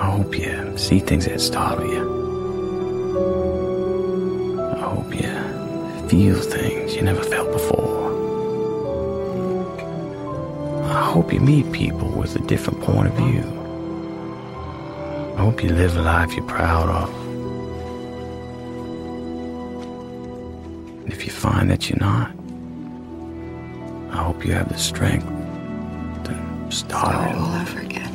I hope you see things that startle you. I hope you feel things you never felt before. I hope you meet people with a different point of view. I hope you live a life you're proud of. And if you find that you're not, I hope you have the strength to start it all over again.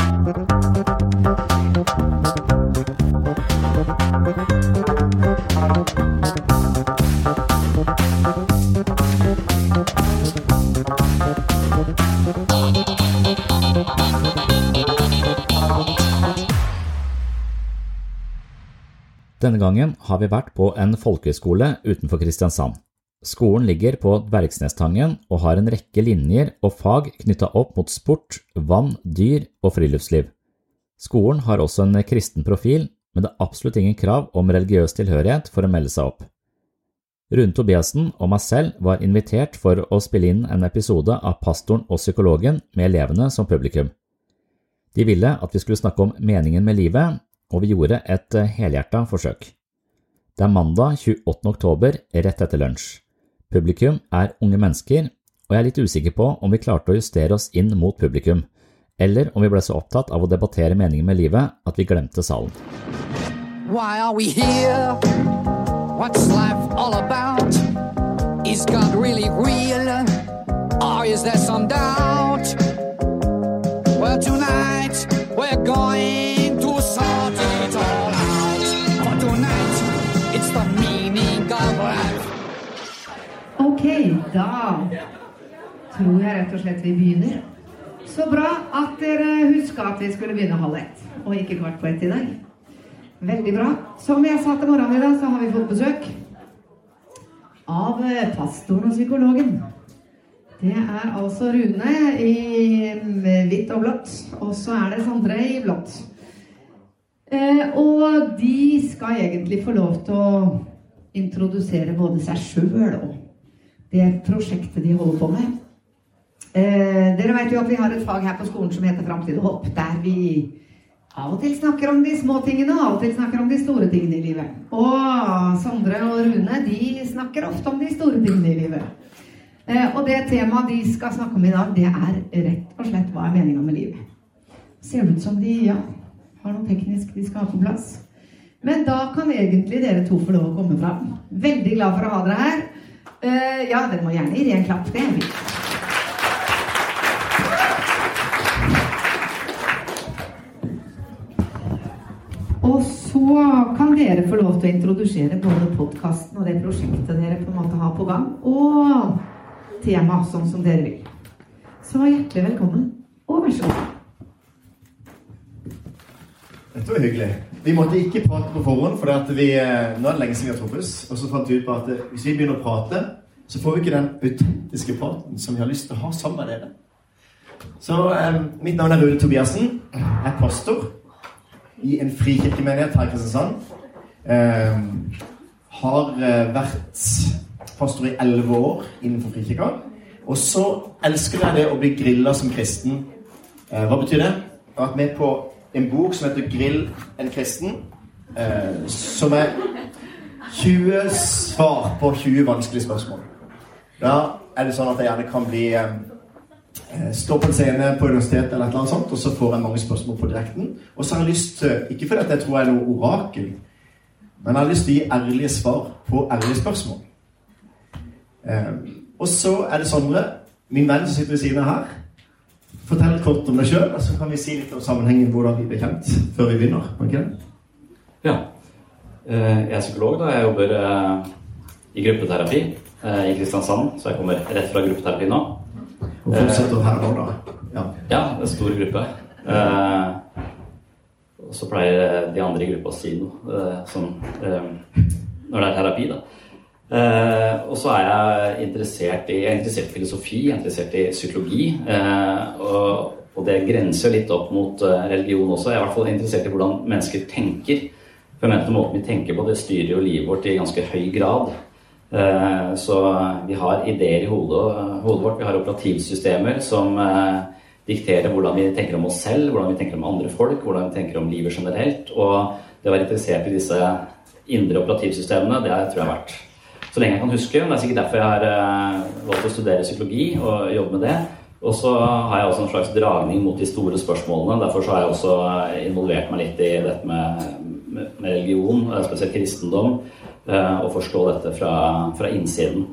Denne gangen har vi vært på en folkehøyskole utenfor Kristiansand. Skolen ligger på Dvergsnestangen og har en rekke linjer og fag knytta opp mot sport, vann, dyr og friluftsliv. Skolen har også en kristen profil, men det er absolutt ingen krav om religiøs tilhørighet for å melde seg opp. Rune Tobiassen og meg selv var invitert for å spille inn en episode av Pastoren og psykologen med elevene som publikum. De ville at vi skulle snakke om meningen med livet, og vi gjorde et helhjerta forsøk. Det er mandag 28. oktober, rett etter lunsj. Publikum er unge mennesker, og jeg er litt usikker på om vi klarte å justere oss inn mot publikum, eller om vi ble så opptatt av å debattere meningen med livet at vi glemte salen. Why are we here? What's life all about? Is God really real? Or is there some doubt? Well, tonight we're going Ok, da tror jeg rett og slett vi begynner. Så bra at dere huska at vi skulle begynne halv ett, og ikke kvart på ett i dag. Veldig bra. Som jeg sa til morgenen i dag, så har vi fått besøk av eh, pastoren og psykologen. Det er altså Rune i mm, hvitt og blått, og så er det Sondre i blått. Eh, og de skal egentlig få lov til å introdusere både seg sjøl og det prosjektet de holder på med. Eh, dere vet jo at vi har et fag her på skolen som heter Framtid og håp, der vi av og til snakker om de små tingene, og av og til snakker om de store tingene i livet. Og Sondre og Rune de snakker ofte om de store tingene i livet. Eh, og det temaet de skal snakke om i dag, det er rett og slett hva er meninga med livet. Ser det ut som de ja, har noe teknisk de skal ha på plass. Men da kan egentlig dere to få lov å komme fram. Veldig glad for å ha dere her. Eh, ja, dere må gjerne gi dem en klapp. Det er fint. Og så kan dere få lov til å introdusere både podkasten og det prosjektet dere på en måte har på gang, og temaet sånn som dere vil. Så hjertelig velkommen, og vær så god. Dette var hyggelig. Vi måtte ikke prate på forhånd, for at vi, eh, nå er det lenge siden vi har truffes. Og så fant vi ut på at eh, hvis vi begynner å prate, så får vi ikke den autentiske praten som vi har lyst til å ha sammen med dere. Så eh, mitt navn er Rune Tobiassen. Jeg er pastor i en frikirkemenighet her i Kristiansand. Eh, har eh, vært pastor i elleve år innenfor frikirka. Og så elsker jeg det å bli grilla som kristen. Eh, hva betyr det? Jeg har vært med på en bok som heter 'Grill en kristen'. Eh, som er 20 svar på 20 vanskelige spørsmål. Da er det sånn at jeg gjerne kan bli eh, Stå på en scene på universitetet eller et eller annet sånt, og så får jeg mange spørsmål på direkten. Og så har jeg lyst til Ikke fordi jeg tror jeg er noe orakel, men jeg har lyst til å gi ærlige svar på ærlige spørsmål. Eh, og så er det Sondre, min venn som sitter ved siden av her. Fortell kort om deg sjøl, og så kan vi si litt om sammenhengen hvordan vi ble kjent, før vi begynner. Okay? Ja. Eh, Jeg er psykolog. da. Jeg jobber eh, i gruppeterapi eh, i Kristiansand, så jeg kommer rett fra gruppeterapi nå. Og fortsetter her nå, da. Ja. Ja, en stor gruppe. Og så pleier de andre i gruppa å si noe eh, når det er terapi, da. Eh, og så er jeg interessert i, jeg er interessert i filosofi, jeg er interessert i psykologi. Eh, og, og det grenser litt opp mot eh, religion også. Jeg er i hvert fall interessert i hvordan mennesker tenker. For jeg mener Måten vi tenker på, det styrer jo livet vårt i ganske høy grad. Så vi har ideer i hodet, hodet vårt. Vi har operativsystemer som dikterer hvordan vi tenker om oss selv, hvordan vi tenker om andre folk, hvordan vi tenker om livet generelt. Og det å være interessert i disse indre operativsystemene, det tror jeg er verdt så lenge jeg kan huske. Men Det er sikkert derfor jeg har valgt å studere psykologi og jobbe med det. Og så har jeg også en slags dragning mot de store spørsmålene. Derfor har jeg også involvert meg litt i dette med, med religion, eh, spesielt kristendom, eh, og forstå dette fra, fra innsiden.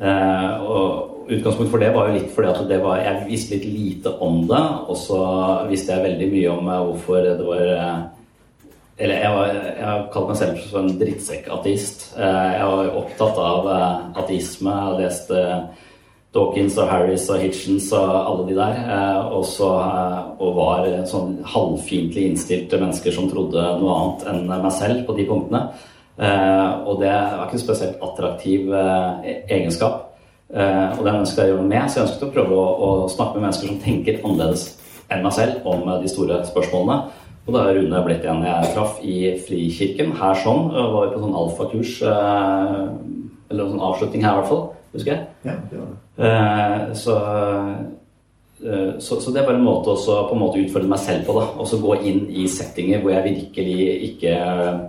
Eh, og Utgangspunktet for det var jo litt fordi at var, jeg visste litt lite om det, og så visste jeg veldig mye om hvorfor det var Eller jeg, var, jeg kalt meg selv for en drittsekk-ateist. Jeg var opptatt av ateisme. Jeg har lest Dawkins og Harris og Hitchens og alle de der. Eh, også, eh, og var sånn halvfiendtlig innstilte mennesker som trodde noe annet enn meg selv på de punktene. Eh, og det var ikke en spesielt attraktiv egenskap. Og det ønsket jeg å gjøre noe med, så jeg ønsket å prøve å, å snakke med mennesker som tenker annerledes enn meg selv om de store spørsmålene. Og da er Rune blitt en jeg traff i Frikirken her sånn. Var på sånn alfakurs, eller sånn avslutning her i hvert fall husker jeg. Ja, det var det. Eh, så, eh, så, så, det er bare en måte å på en måte utfordre meg selv på. da, Og så gå inn i settinger hvor jeg virkelig ikke eh,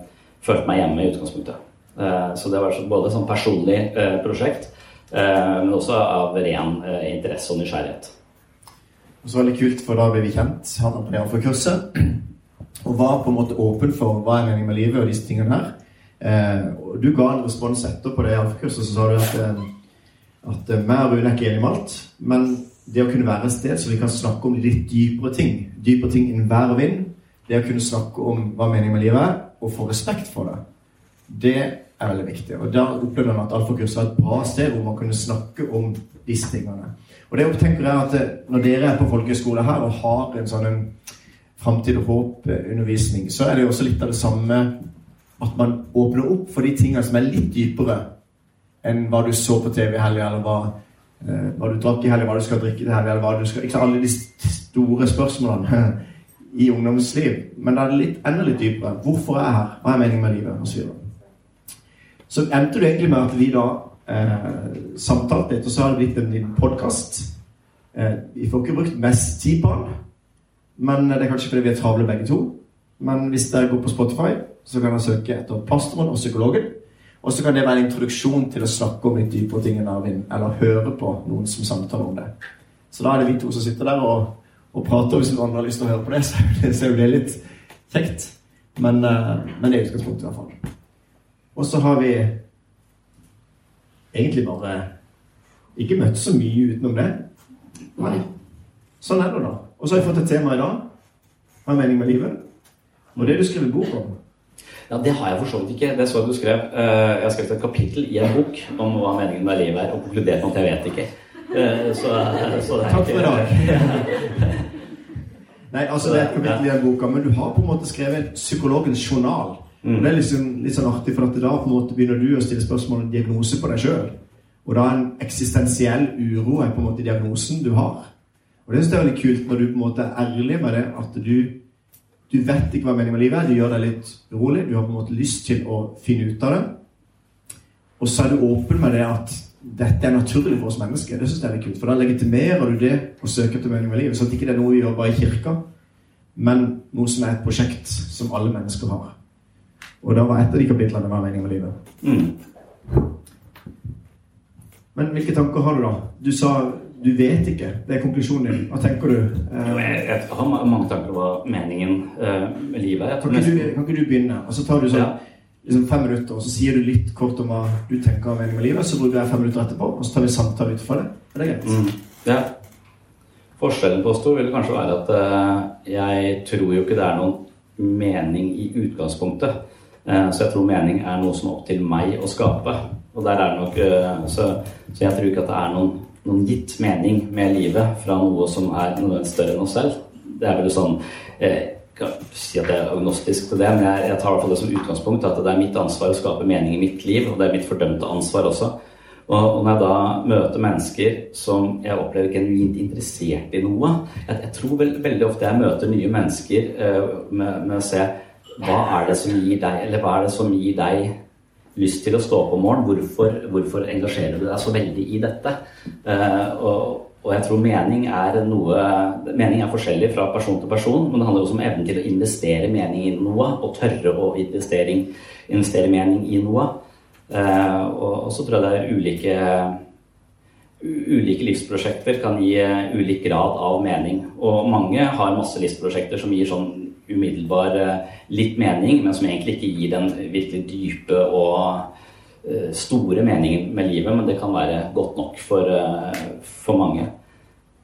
følte meg hjemme i utgangspunktet. Så det var både sånn personlig prosjekt, men også av ren interesse og nysgjerrighet. Og så var det kult, for da ble vi kjent. Han opererer for kurset. Og var på en måte åpen for hva er meningen med livet og disse tingene her. og du ga en respons etterpå det alfakurset, så sa du at at uh, meg og Rune er ikke enige om alt. Men det å kunne være et sted så vi kan snakke om litt dypere ting, dypere ting innen vær og vind, det å kunne snakke om hva meningen med livet er, og få respekt for det, det er veldig viktig. Og da opplevde han at alfakurset var et bra sted hvor man kunne snakke om disse tingene. Og det tenker jeg at eh, når dere er på folkehøyskole her og har en sånn en framtid og håp-undervisning, så er det jo også litt av det samme at man åpner opp for de tingene som er litt dypere enn hva du så på TV i helga, eller hva, eh, hva, du drakk i helga, hva du skal drikke til helga, eller hva du skal Ikke alle de store spørsmålene i ungdomsliv. Men da er det litt, enda litt dypere. Hvorfor er jeg her? Hva er meningen med livet? Og så, så endte det egentlig med at vi da eh, samtalte litt, og så har det blitt en liten podkast. Eh, vi får ikke brukt mest tid på den, men det er kanskje fordi vi er travle begge to. Men hvis dere går på Spotify, så kan dere søke etter pastoren og psykologen. Og så kan det være en introduksjon til å snakke om litt dypere ting enn Arvin, eller høre på noen som samtaler om det. Så da er det vi to som sitter der og, og prater. Hvis noen andre har lyst til å høre på det, så er det, så er det litt kjekt. Men, uh, men det er utgangspunktet, i hvert fall. Og så har vi egentlig bare ikke møtt så mye utenom det. Nei. Sånn er det, da. Og så har jeg fått et tema i dag. Hva er meningen med livet? Og det er du skrevet bok om. Ja, Det har jeg for så vidt ikke. Det så jeg du skrev. Eh, jeg har skrevet et kapittel i en bok om hva meningen med livet er, og konkludert med at jeg vet ikke. Så, så, så Takk for i dag. Nei, altså Det er et kapittel i den boka, men du har på en måte skrevet psykologens journal. Mm. Og Det er liksom, litt sånn artig, for at da på en måte begynner du å stille spørsmål om diagnose på deg sjøl. Og da en eksistensiell uro er på en måte diagnosen du har. Og det synes jeg er veldig kult når du på en måte er ærlig med det, at du du vet ikke hva meningen med livet er. Det gjør deg litt urolig. Du har på en måte lyst til å finne ut av det. Og så er du åpen med det at dette er naturlig for oss mennesker. Det synes jeg er litt kult. For da legitimerer du det å søke etter meningen med livet. Sånn at ikke det er noe vi gjør bare i kirka, men noe som er et prosjekt som alle mennesker har. Og da var et av de kapitlene var meningen med livet. Mm. Men hvilke tanker har du, da? Du sa du vet ikke. Det er konklusjonen din. Hva tenker du? Jeg, jeg har mange tanker om hva meningen uh, med livet er. Kan du, kan ikke, du, begynne? Og så tar du sånn, ja. liksom fem minutter, og så sier du litt kort om hva du tenker om meningen med livet. Så bruker jeg fem minutter etterpå, og så tar vi samtale ut fra det. Er det greit? Mm. Ja. Forskjellen på oss to vil kanskje være at uh, jeg tror jo ikke det er noen mening i utgangspunktet. Uh, så jeg tror mening er noe som er opp til meg å skape. Og der er det nok, så, så jeg tror ikke at det er noen noen gitt mening med livet fra noe som er noe større enn oss selv. Det er vel sånn eh, Jeg kan si at jeg er agnostisk til det, men jeg, jeg tar det som utgangspunkt at det er mitt ansvar å skape mening i mitt liv, og det er mitt fordømte ansvar også. Og, når jeg da møter mennesker som jeg opplever genuint interessert i noe Jeg, jeg tror vel, veldig ofte jeg møter nye mennesker uh, med, med, å se hva er det som gir deg Eller hva er det som gir deg lyst til å stå opp om morgenen? Hvorfor, hvorfor engasjerer du deg så veldig i dette? Uh, og, og jeg tror mening er noe Mening er forskjellig fra person til person, men det handler også om evnen til å investere mening i noe, og tørre å investere mening i noe. Og, og så tror jeg det er ulike Ulike livsprosjekter kan gi ulik grad av mening. Og mange har masse livsprosjekter som gir sånn umiddelbar eh, litt mening, men som egentlig ikke gir den virkelig dype og eh, store meningen med livet, men det kan være godt nok for, for mange.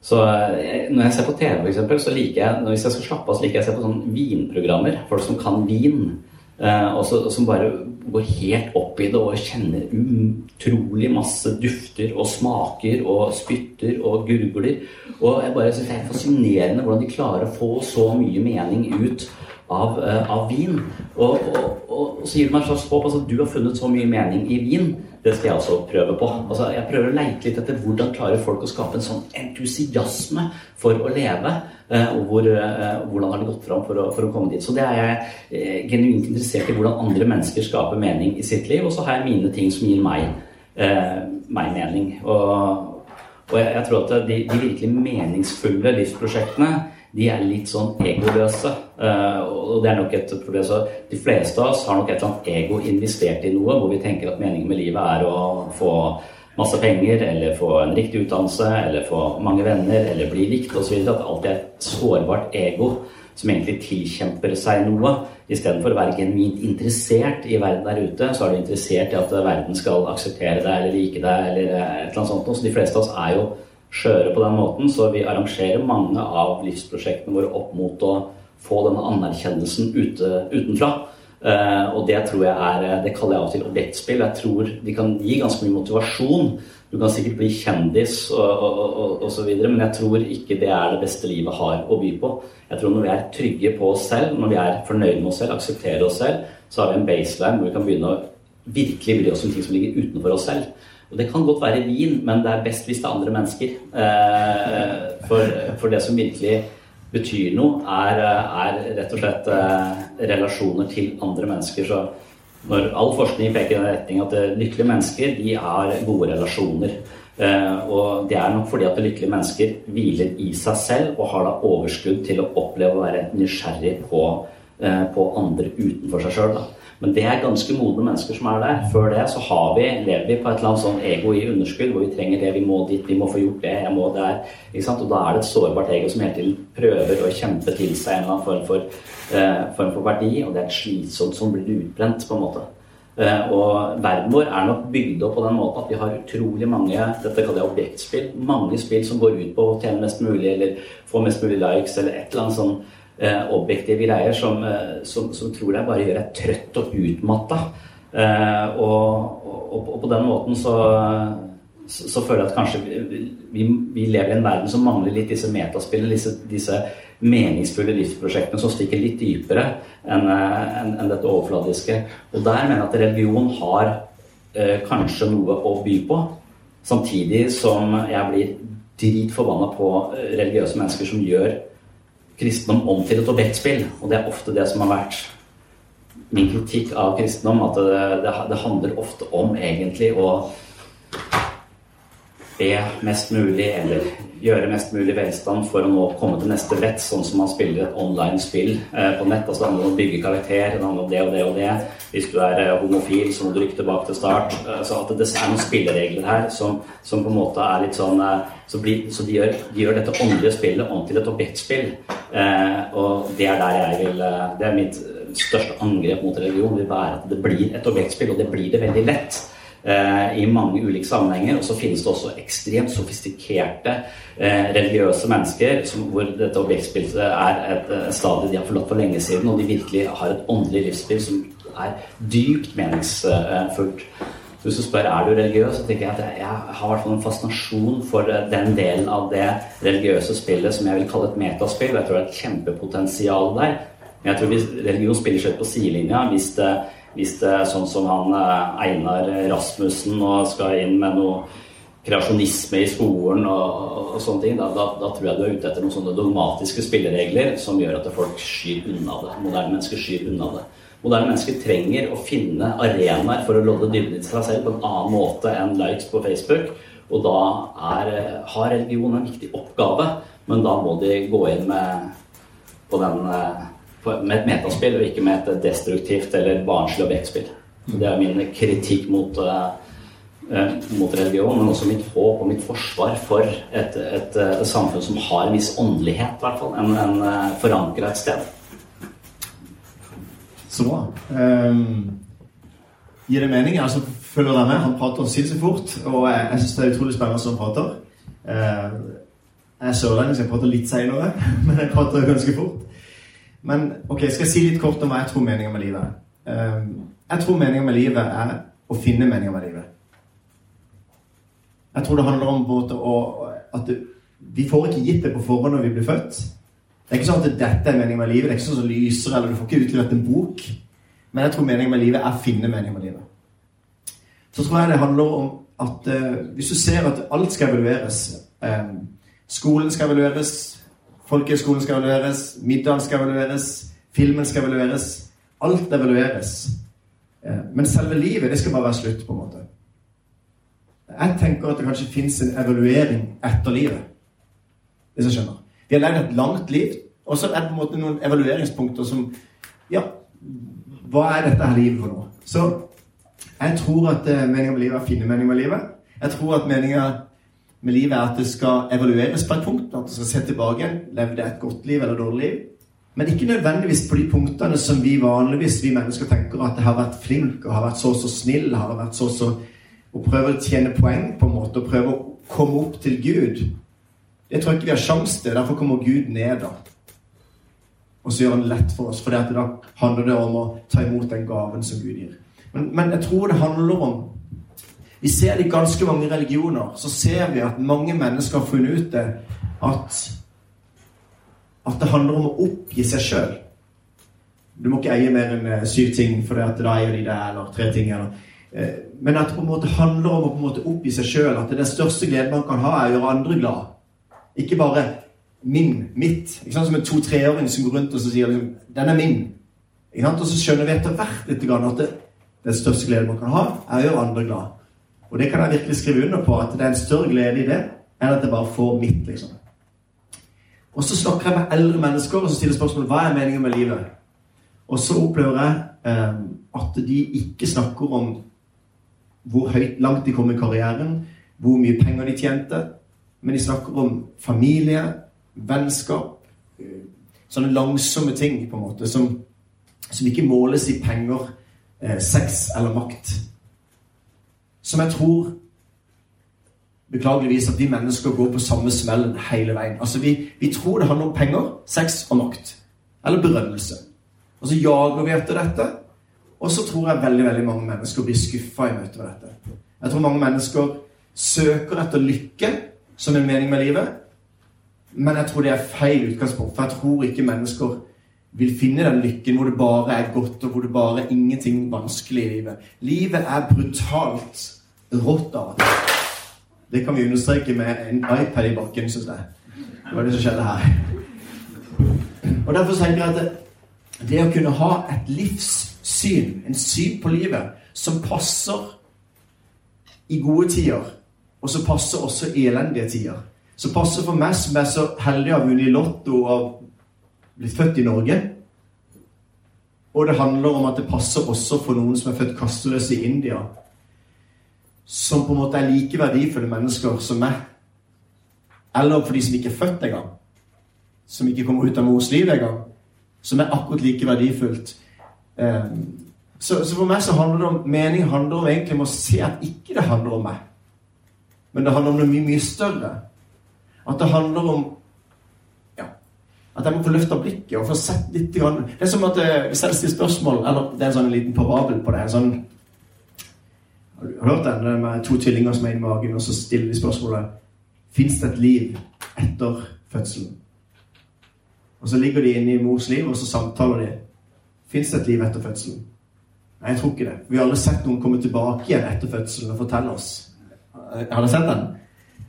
Så når jeg ser på TV, for eksempel, så liker jeg hvis jeg skal slappe av, så liker jeg å se på sånne vinprogrammer. Folk som kan vin. Uh, og som bare går helt opp i det og kjenner utrolig masse dufter og smaker og spytter og gurgler. Og jeg bare synes Det er fascinerende hvordan de klarer å få så mye mening ut av, uh, av vin. Og, og, og, og, så gir det meg et slags håp. Altså, du har funnet så mye mening i vin. Det skal jeg også prøve på. Altså, jeg prøver å leite litt etter hvordan klarer folk å skape en sånn entusiasme for å leve. Eh, og hvor, eh, hvordan har det gått fram for å, for å, komme dit. Så det er jeg eh, genuint interessert i hvordan andre mennesker skaper mening i sitt liv. Og så har jeg mine ting som gir meg, meg mening. Og jeg, jeg, tror at de, de virkelig meningsfulle livsprosjektene de er litt sånn egoløse. Uh, og det er nok et problem. Så de fleste av oss har nok et eller annet ego investert i noe hvor vi tenker at meningen med livet er å få masse penger, eller få en riktig utdannelse, eller få mange venner, eller bli likt osv. At alt er et sårbart ego som egentlig tilkjemper seg noe. Istedenfor å være genuint interessert i verden der ute, så er du interessert i at verden skal akseptere deg eller like deg, eller et eller annet sånt. Så de fleste av oss er jo skjøre på den måten, så vi arrangerer mange av livsprosjektene våre opp mot å få denne anerkjennelsen ute, utenfra. Uh, og det tror jeg er Det kaller jeg av og til objektspill. Jeg tror de kan gi ganske mye motivasjon. Du kan sikkert bli kjendis og, og, så videre, men jeg tror ikke det er det beste livet har å by på. Jeg tror når vi er trygge på oss selv, når vi er fornøyde med oss selv, aksepterer oss selv, så har vi en baseline hvor vi kan begynne å virkelig bry oss om ting som ligger utenfor oss selv. Og det kan godt være vin, men det er best hvis det er andre mennesker. Eh, for, for det som virkelig betyr noe, er, er rett og slett eh, relasjoner til andre mennesker. Så når all forskning peker i den retning at lykkelige mennesker de har gode relasjoner. Eh, og det er nok fordi at lykkelige mennesker hviler i seg selv og har da overskudd til å oppleve å være nysgjerrig på, på andre utenfor seg sjøl. Men det er ganske modne mennesker som er der. Før det så har vi, lever vi på et eller annet sånn ego i underskudd, hvor vi trenger det, vi må dit, vi må få gjort det, jeg må der. Og da er det et sårbart ego som hele tiden prøver å kjempe til seg en eller annen form for, eh, form for verdi, og det er et slitsomt som blir utbrent, på en måte. Uh, og verden vår er nok bygd opp på den måten at vi har utrolig mange dette kaller jeg objektspill, mange spill som går ut på å tjene mest mulig eller få mest mulig likes eller et eller annet sånn objektive greier som, eh, som, som, tror jeg bare gjør deg trøtt og utmatta. Eh, og, og, og, på den måten så, så, føler jeg at kanskje vi, vi, vi, lever i en verden som mangler litt disse metaspillene, disse, disse meningsfulle livsprosjektene som stikker litt dypere enn en, en dette overfladiske. Og der mener jeg at religion har eh, kanskje noe å by på. Samtidig som jeg blir dritforbanna på eh, religiøse mennesker som gjør kristendom om til et objektspill. Og det er ofte det som har vært min kritikk av kristendom. At det, det, det handler ofte om egentlig å be mest mulig eller gjøre mest mulig velstand for å nå komme til neste brett, sånn som man spiller et online-spill eh, på nett. altså Det handler om å bygge karakter, det handler om det og det og det. Hvis du er eh, homofil, så må du rykke tilbake til start. Eh, så at det er noen spilleregler her som, som, på en måte er litt sånn Så, blir, så de, gjør, de, gjør, dette åndelige spillet om til et objektspill. Og det er der jeg vil Det er mitt største angrep mot religion. vil være at det blir et objektspill, og det blir det veldig lett. Eh, i mange ulike sammenhenger. Og så finnes det også ekstremt sofistikerte eh, religiøse mennesker som, hvor dette objektspillet er et, et stadie de har forlatt for lenge siden, og de virkelig har et åndelig livsspill som er dypt meningsfullt. Hvis du spør er du religiøs, så tenker jeg at jeg har en fascinasjon for eh, den delen av det religiøse spillet som jeg vil kalle et metaspill. Jeg tror det er et kjempepotensial der. Men jeg tror religion spiller ut på sidelinja hvis det hvis det er sånn som han eh, Einar Rasmussen og skal inn med noe kreasjonisme i skolen og, og sånne ting, da, da, da, tror jeg du er ute etter noen sånne dogmatiske spilleregler som gjør at folk skyr unna det. Moderne mennesker skyr unna det. Moderne mennesker trenger å finne arenaer for å lodde dybden i seg selv på en annen måte enn likes på Facebook. Og da er, har religion en viktig oppgave, men da må de gå inn med, den, eh, med et metaspill og ikke med et destruktivt eller barnslig objektspill. Det er min kritikk mot uh, Eh, mot religion, men også mitt håp og mitt forsvar for et, et, et, et samfunn som har en viss åndelighet, i hvert fall. En, en eh, forankra et sted. Så bra. Um, gir det mening? Altså, følger deg med? Han prater sinnssykt fort, og jeg, jeg syns det er utrolig spennende som han prater. Uh, jeg er sørlending, så jeg prater litt seinere, men jeg prater ganske fort. Men ok, skal jeg si litt kort om hva jeg tror meninga med livet er. Um, jeg tror meninga med livet er å finne meninga med livet. Jeg tror det handler om å, at vi får ikke gitt det på forhånd når vi blir født. Det er ikke sånn at dette er meningen med livet. Det er ikke sånn som lyser, eller du får ikke utlevert en bok. Men jeg tror meningen med livet er å finne meningen med livet. Så tror jeg det handler om at uh, hvis du ser at alt skal evalueres um, Skolen skal evalueres, folkehøyskolen skal evalueres, middagen skal evalueres, filmen skal evalueres. Alt evalueres. Uh, men selve livet, det skal bare være slutt, på en måte. Jeg tenker at det kanskje fins en evaluering etter livet. Hvis jeg skjønner. Vi har levd et langt liv, og så er det på en måte noen evalueringspunkter som Ja, hva er dette her livet for noe? Så jeg tror at meningen meninga med livet er å finne meninga med livet. Jeg tror at meninga med livet er at det skal evalueres på et punkt. At det skal se tilbake. Levde jeg et godt liv eller dårlig liv? Men ikke nødvendigvis på de punktene som vi vanligvis vi mennesker tenker at jeg har vært flink og har vært så og så snill, har vært så og så og prøve å tjene poeng på en måte, og prøve å komme opp til Gud. Det tror jeg ikke vi har sjanse til. Derfor kommer Gud ned da. Og så gjør han det lett for oss, for da handler det om å ta imot den gaven som Gud gir. Men, men jeg tror det handler om Vi ser det i ganske mange religioner. Så ser vi at mange mennesker har funnet ut det at at det handler om å oppgi seg sjøl. Du må ikke eie mer enn eh, syv ting, for da eier de det, eller tre ting. eller Eh, men at det på en måte handler om å på en måte oppgi seg sjøl. At det den største gleden man kan ha, er å gjøre andre glad. Ikke bare min, mitt. Ikke sant? Som en to-treåring som går rundt og sier liksom, 'Den er min'. Ikke sant? Og så skjønner vi etter hvert litt at det, den største gleden man kan ha, er å gjøre andre glad. Og det kan jeg virkelig skrive under på, at det er en større glede i det enn at jeg bare får mitt. liksom. Og så snakker jeg med eldre mennesker og så stiller spørsmålet hva er meningen med livet. Og så opplever jeg eh, at de ikke snakker om hvor høyt langt de kom i karrieren, hvor mye penger de tjente. Men de snakker om familie, vennskap Sånne langsomme ting på en måte som, som ikke måles i penger, eh, sex eller makt. Som jeg tror beklageligvis at vi mennesker går på samme smellen hele veien. Altså vi, vi, tror det handler om penger, sex og makt. Eller berømmelse. Og så jager vi etter dette. Og så tror jeg veldig veldig mange mennesker blir skuffa i møte med dette. Jeg tror mange mennesker søker etter lykke som en mening med livet. Men jeg tror det er feil utgangspunkt. For jeg tror ikke mennesker vil finne den lykken hvor det bare er godt, og hvor det bare er ingenting vanskelig i livet. Livet er brutalt rått av og til. Det kan vi understreke med en iPad i bakken, syns jeg. Det var det som skjedde her. Og Derfor tenker jeg at det, å kunne ha et livssyn, en syn på livet, som passer i gode tider, og som passer også i elendige tider. Som passer for meg som er så heldig å ha vunnet Lotto og blitt født i Norge. Og det handler om at det passer også for noen som er født kasteløse i India. Som på en måte er like verdifulle mennesker som meg. Eller for de som ikke er født engang. Som ikke kommer ut av mors liv engang. Som er akkurat like verdifullt. Ehm, så, så, for meg så handler det om mening handler om egentlig om å se at ikke det handler om meg. Men det handler om noe mye, mye større. At det handler om At jeg må få løfta blikket og få sett litt grann. Det er som at hvis jeg stiller spørsmål Eller det er en sånn liten parabel på det. En sånn Har du hørt den med to tvillinger som er i magen, og så stiller de spørsmålet Fins det et liv etter fødselen? Og så ligger de inne i mors liv, og så samtaler de. Fins det et liv etter fødselen? Nei, jeg tror ikke det. Vi har aldri sett noen komme tilbake igjen etter fødselen og fortelle oss. Har dere sett den?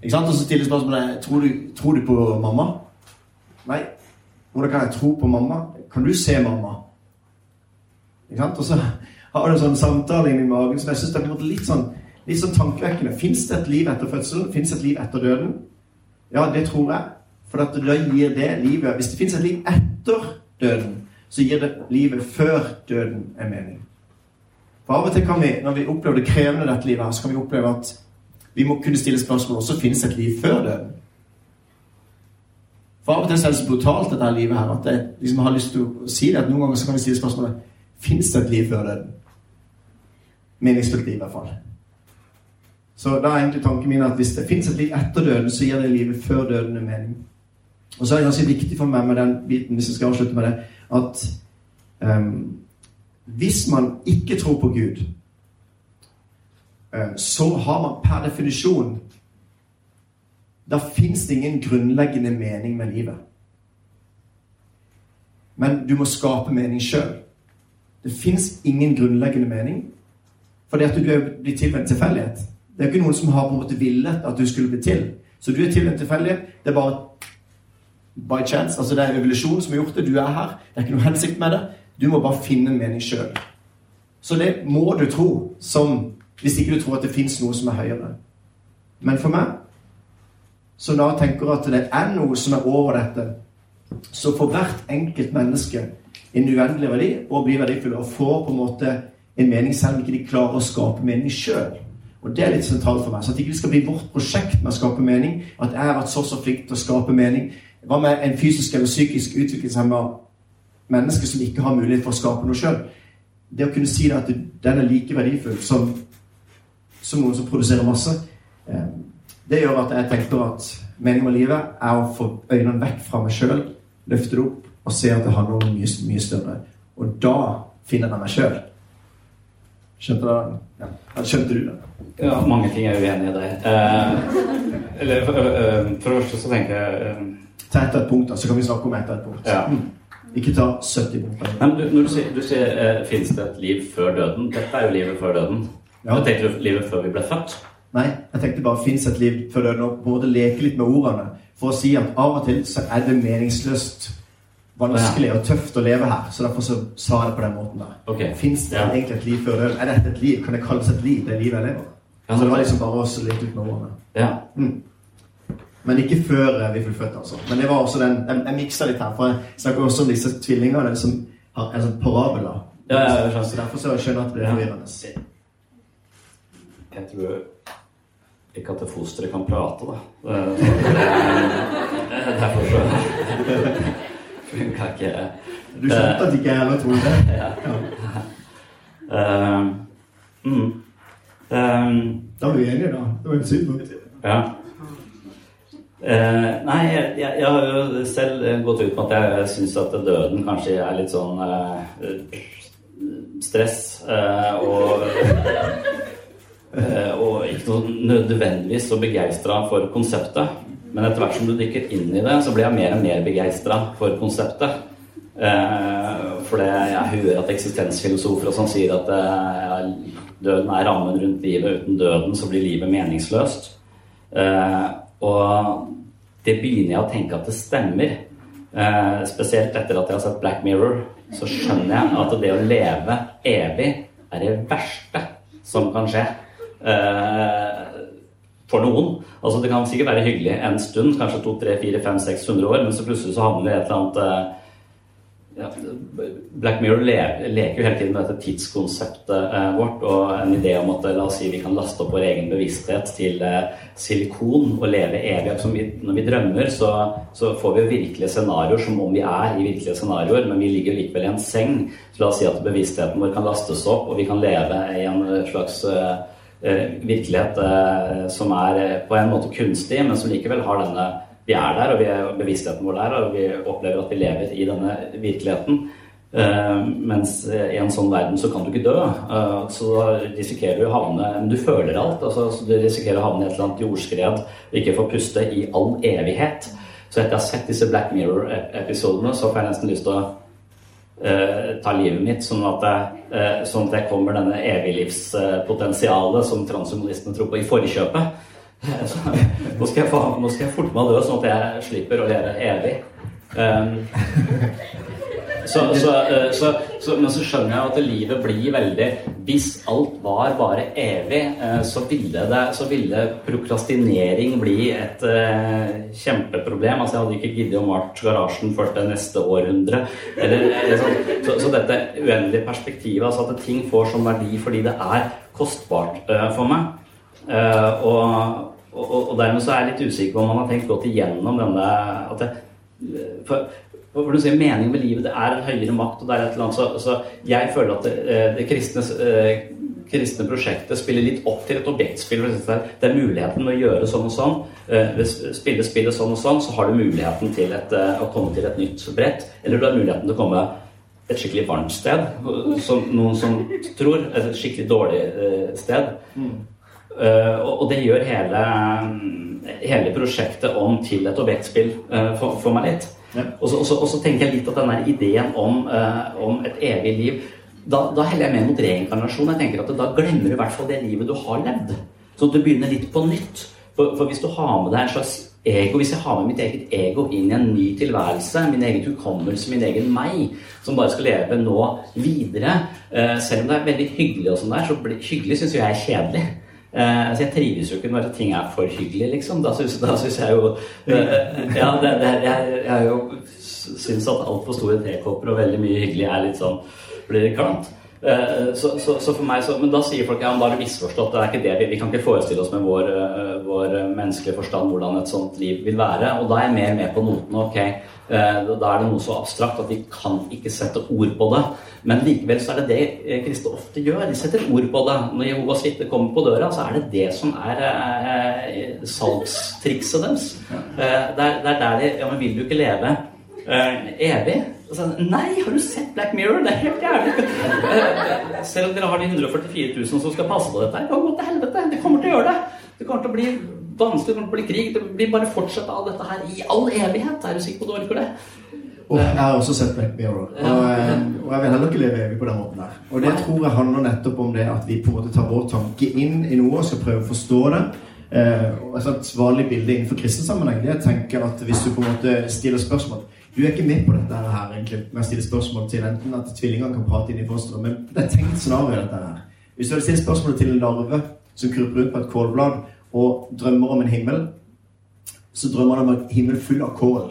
Ikke sant? Og så stiller spørsmålet tror du, tror du på mamma. Nei. Hvordan kan jeg tro på mamma? Kan du se mamma? Ikke sant? Og så har du en sånn samtale inni magen som jeg syns er litt sånn, litt sånn tankevekkende. Fins det et liv etter fødselen? Fins det et liv etter døden? Ja, det tror jeg. For at da gir det livet Hvis det fins et liv etter døden, så gir det livet før døden en mening. For av og til kan vi, når vi opplever det krevende dette livet, her, så kan vi oppleve at vi må kunne stille spørsmål også finnes et liv før døden. For av og til er det så brutalt, dette livet her, at jeg liksom har lyst til å si det. at Noen ganger så kan vi stille spørsmålet Fins det et liv før døden? Meningsfullt liv, i hvert fall. Så da er egentlig tanken min at hvis det fins et liv etter døden, så gir det livet før døden en mening. Og så er det ganske viktig for meg med den biten, hvis jeg skal avslutte med det, at um, hvis man ikke tror på Gud, uh, så har man per definisjon Da fins det ingen grunnleggende mening med livet. Men du må skape mening sjøl. Det fins ingen grunnleggende mening. Fordi at du er blitt til ved en tilfeldighet. Det er ikke noen som har på en måte villet at du skulle bli til. Så du er til ved en tilfeldighet. Det er bare by chance. Altså Det er revolusjonen som har gjort det. Du er her. Det er ikke noe hensikt med det. Du må bare finne en mening sjøl. Så det må du tro, som, hvis ikke du tror at det fins noe som er høyere. Men for meg, som da tenker at det er noe som er over dette, så får hvert enkelt menneske en uendelig verdi og blir verdifulle og får på en måte en mening selv om ikke de klarer å skape mening sjøl. Og Det er litt sentralt for meg. Så at det ikke skal bli vårt prosjekt med å skape mening. At jeg har vært så så flink til å skape mening. Hva med en fysisk eller psykisk utviklingshemma menneske som ikke har mulighet for å skape noe sjøl? Det å kunne si at den er like verdifull som, som noen som produserer masse, eh, det gjør at jeg tenker at meningen med livet er å få øynene vekk fra meg sjøl, løfte det opp og se at det handler om mye, mye større. Og da finner jeg meg sjøl. Skjønte, ja. Skjønte du det? Ja, mange ting er uenig i der. Eh, eller, for, eh, for det første så tenker jeg eh, Ta etter et punkt, da, så kan vi snakke om etter et punkt. Ja. Mm. Ikke ta 70 punkter. Men du, når du sier, du sier eh, finnes det et liv før døden? Dette er jo livet før døden. Ja. Ja. Tenker du livet før vi ble født? Nei, jeg tenkte bare fins et liv før døden, og både leke litt med ordene. For å si at av og til så er det meningsløst, vanskelig og tøft å leve her. Så derfor så sa jeg det på den måten der. Okay. Fins det Ja. egentlig et liv før døden? Er dette et liv? Kan det kalles et liv, det livet jeg lever? Ja. Så det var liksom bare å leke litt med ordene. Ja. Mm. Men ikke før eh, vi ble født, altså. Men det var også den Jeg, jeg miksa litt her, for jeg snakker også om disse tvillingene som har en sånn parabola. Ja, ja, så derfor så skjønner jeg at det er forvirrende. Jeg tror ikke at fosteret kan prate, da. Eh, Derfor så funka ikke Du skjønte at ikke jeg heller trodde det? Ja. Ja. Eh, mm. Eh, Da var vi enige, da. Det var helt synd. Ja. Uh, nei, jeg, jeg, jeg har jo selv gått ut med at jeg syns at døden kanskje er litt sånn uh, stress. og og ikke nødvendigvis så begeistra for konseptet. Men etter hvert som du dykker inn i det, så blir jeg mer og mer begeistra for konseptet. Eh, for jeg hører at eksistensfilosofer og sånn sier at eh, døden er rammen rundt livet. Uten døden så blir livet meningsløst. Eh, og det begynner jeg å tenke at det stemmer. Eh, spesielt etter at jeg har sett Black Mirror, så skjønner jeg at det å leve evig er det verste som kan skje. Eh, for noen. Altså Det kan sikkert være hyggelig en stund, kanskje to, tre, fire, fem, seks hundre år, men så plutselig så havner vi i et eller annet eh, ja, Black Mirror leker jo hele tiden med dette tidskonseptet eh, vårt og en idé om at la oss si vi kan laste opp vår egen bevissthet til silikon og leve evig. Som når vi drømmer, så, så får vi jo virkelige scenarioer som om vi er i virkelige scenarioer, men vi ligger likevel i en seng. Så la oss si at bevisstheten vår kan lastes opp, og vi kan leve i en slags eh, virkelighet eh, som er eh, på en måte kunstig, men som likevel har denne Vi er der, og vi er bevisstheten vår der, og vi opplever at vi lever i denne virkeligheten. Eh, mens eh, i en sånn verden så kan du ikke dø. Eh, så risikerer du å havne Men du føler alt. Altså, så du risikerer å havne i et eller annet jordskred og ikke få puste i all evighet. Så etter å ha sett disse Black Mirror-episodene, så får jeg nesten lyst til å eh, ta livet mitt, sånn at, jeg, uh, sånn at jeg kommer denne eviglivspotensialet som transhumanistene tror på, i forkjøpet. Så, nå, skal jeg nå skal jeg forte meg å dø, sånn at jeg slipper å leve evig. Um, så, eh, så, så, men så skjønner jeg at livet blir veldig Hvis alt var bare evig, eh, så ville, det, så ville prokrastinering bli et uh, kjempeproblem. Altså, jeg hadde ikke giddet å malt garasjen før til neste århundre. Eller, eller sånn. så, så, dette uendelige perspektivet, altså at ting får sånn verdi fordi det er kostbart uh, for meg. Uh, og, og, og, dermed så er jeg litt usikker på om man har tenkt godt igjennom denne at det, for, for du sier meningen med livet, det er en høyere makt. og det er et eller annet, så, så Jeg føler at det, eh, det kristne, eh, kristne, prosjektet spiller litt opp til et objektspill. Det er muligheten å gjøre sånn og sånn. Eh, spille spillet sånn og sånn, så har du muligheten til et, å komme til et nytt brett. Eller du har muligheten til å komme et skikkelig varmt sted, som noen som tror. Et skikkelig dårlig sted. Mm. Og det gjør hele, hele prosjektet om til et objektspill for, for meg litt. Og, så, og, så, og, så, tenker jeg litt at den ideen om, uh, om, et evig liv da, da, heller jeg med mot reinkarnasjon. Jeg tenker at Da glemmer du i hvert fall det livet du har levd. Sånn at du begynner litt på nytt. For, for hvis du har med deg en slags ego, hvis jeg har med mitt eget ego inn i en ny tilværelse, min egen hukommelse, min egen meg, som bare skal leve nå videre Selv om det er veldig hyggelig, og sånn der, så blir, hyggelig syns jeg er kjedelig. Uh, altså jeg trives jo ikke når ting er for hyggelig, liksom. Da syns jeg jo uh, Ja, det, det, jeg, jeg jo syns at altfor store tekopper og veldig mye hyggelig er litt sånn blir klamt. Uh, så, så, så, for meg så, Men da sier folk ja, har du misforstått. Det er ikke det, vi, vi kan ikke forestille oss med vår, vår menneskelige forstand hvordan et sånt liv vil være. Og da er jeg mer med på notene. ok, Da er det noe så abstrakt at vi kan ikke sette ord på det. Men likevel så er det det eh, kristne ofte gjør. De setter ord på det. Når Jehovas vitne kommer på døra, så er det det som er eh, salgstrikset deres. Eh, det, er, det er der de Ja, men vil du ikke leve eh, evig? Så, Nei, har du sett Black Mirror? Det er helt jævlig. Eh, selv om dere har de 144 000 som skal passe på dette, det kan gå til helvete. Det kommer til å gjøre det. Det kommer til å bli vanskelig, det kommer til å bli krig. Det blir bare fortsette av dette her i all evighet. Er du sikker på at du orker det? Og jeg har også sett Black Mirror. Og, eh, og jeg vil heller ikke leve evig på den måten der. Og det tror jeg handler nettopp om det at vi på en måte tar vår tanke inn i noe og skal prøve å forstå det. Eh, Et vanlig bilde innenfor kristen sammenheng det er at hvis du på en måte stiller spørsmål Du er ikke med på dette her egentlig med å stille spørsmål til enten at tvillingene kan prate inn i fosteret, men det er tenkt scenario dette her. Hvis du hadde stilt spørsmålet til en larve som kryper rundt på et kålblad og drømmer om en himmel, så drømmer han om en himmel full av kål.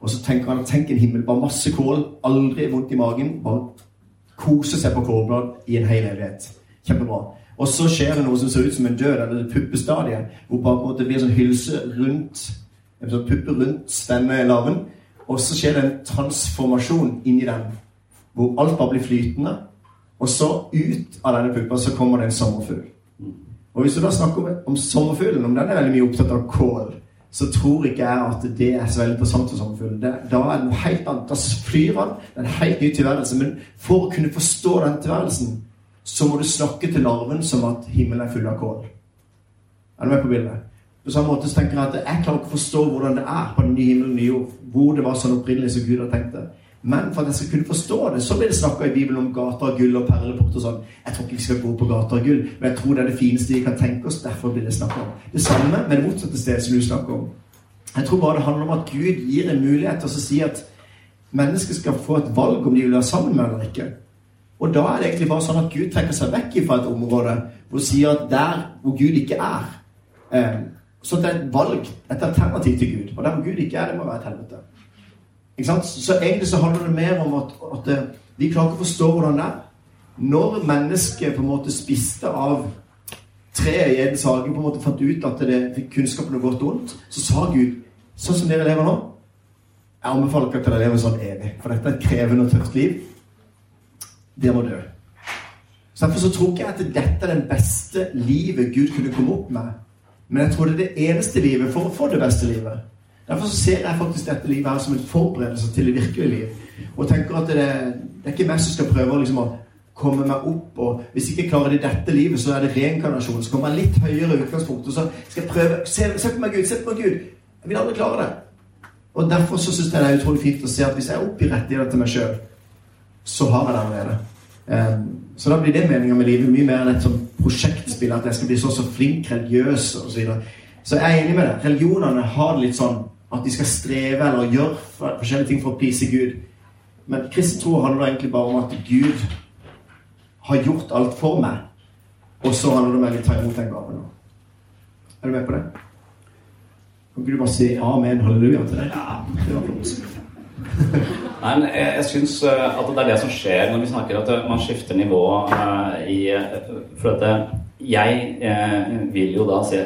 Og så tenker han tenk en himmel, bare masse kål, aldri vondt i magen. Bare kose seg på kålblad i en hel evighet. Kjempebra. Og så skjer det noe som ser ut som en død, eller et puppestadie, hvor på en måte blir sånn hylse rundt en sånn puppe rundt stemmelarven. larven. Og så skjer det en transformasjon inni den, hvor alt bare blir flytende. Og så ut av denne puppa så kommer det en sommerfugl. Og hvis du da snakker om, om sommerfuglen, om den er veldig mye opptatt av kål så tror ikke jeg at det er så veldig interessant for samfunnet. Da er det noe helt annet. Da flyr han. Det er en helt ny tilværelse. Men for å kunne forstå den tilværelsen, så må du snakke til larven som at himmelen er full av kål. Er du med på bildet? På samme måte så tenker jeg at jeg klarer ikke å forstå hvordan det er på den nye himmelen nye jord. Hvor det var sånn opprinnelig som Gud har tenkt det. Men for at jeg skal kunne forstå det, så blir det snakka i Bibelen om gater av gull og perleport og sånn. Jeg tror ikke vi skal gå på gater av gull, men jeg tror det er det fineste vi kan tenke oss. Derfor blir det snakka om. Det samme med det motsatte stedet som du snakker om. Jeg tror bare det handler om at Gud gir en mulighet til å si at mennesket skal få et valg om de vil være sammen med eller ikke. Og da er det egentlig bare sånn at Gud trekker seg vekk fra et område hvor sier at der hvor Gud ikke er eh, Så det er et valg, et alternativ til Gud. Og der Gud ikke er, det må være et helvete. Så egentlig så handler det mer om at, at eh, vi klarer ikke å forstå hvordan det er. Når mennesket på en måte spiste av treet i Edens hage, på en måte fant ut at det fikk kunnskapen om godt og ondt, så sa Gud sånn som dere lever nå Jeg anbefaler ikke at dere lever sånn evig, for dette er et krevende og tøft liv. Dere må dø. Så Derfor så tror ikke jeg at dette er det beste livet Gud kunne komme opp med. Men jeg tror det er det eneste livet for å få det beste livet. Derfor ser jeg faktisk dette livet her som en forberedelse til det virkelige liv. Og tenker at det, det er ikke meg som skal prøve liksom, å komme meg opp. og Hvis jeg ikke klarer det i dette livet, så er det reinkarnasjon. Så kommer jeg litt høyere utgangspunkt. Og så skal jeg prøve Se, se på meg, Gud! Se på meg, Gud! Jeg vil aldri klare det. Og Derfor så syns jeg det er utrolig fint å se at hvis jeg er oppe i rettigheter til meg sjøl, så har jeg det allerede. Eh, så da blir det meninga med livet mye mer enn et sånt prosjektspill. At jeg skal bli så så flink religiøs osv. Så, så jeg er enig med deg. Religionene har det litt sånn at de skal streve eller gjøre forskjellige ting for å please Gud. Men kristen tro handler egentlig bare om at Gud har gjort alt for meg. Og så handler det om å ta imot den gaven. Er du med på det? Kan ikke du bare si amen, halleluja til det? Ja, det var flott. Nei, men jeg, jeg syns at det er det som skjer når vi snakker at man skifter nivå uh, i For at jeg vil jo da si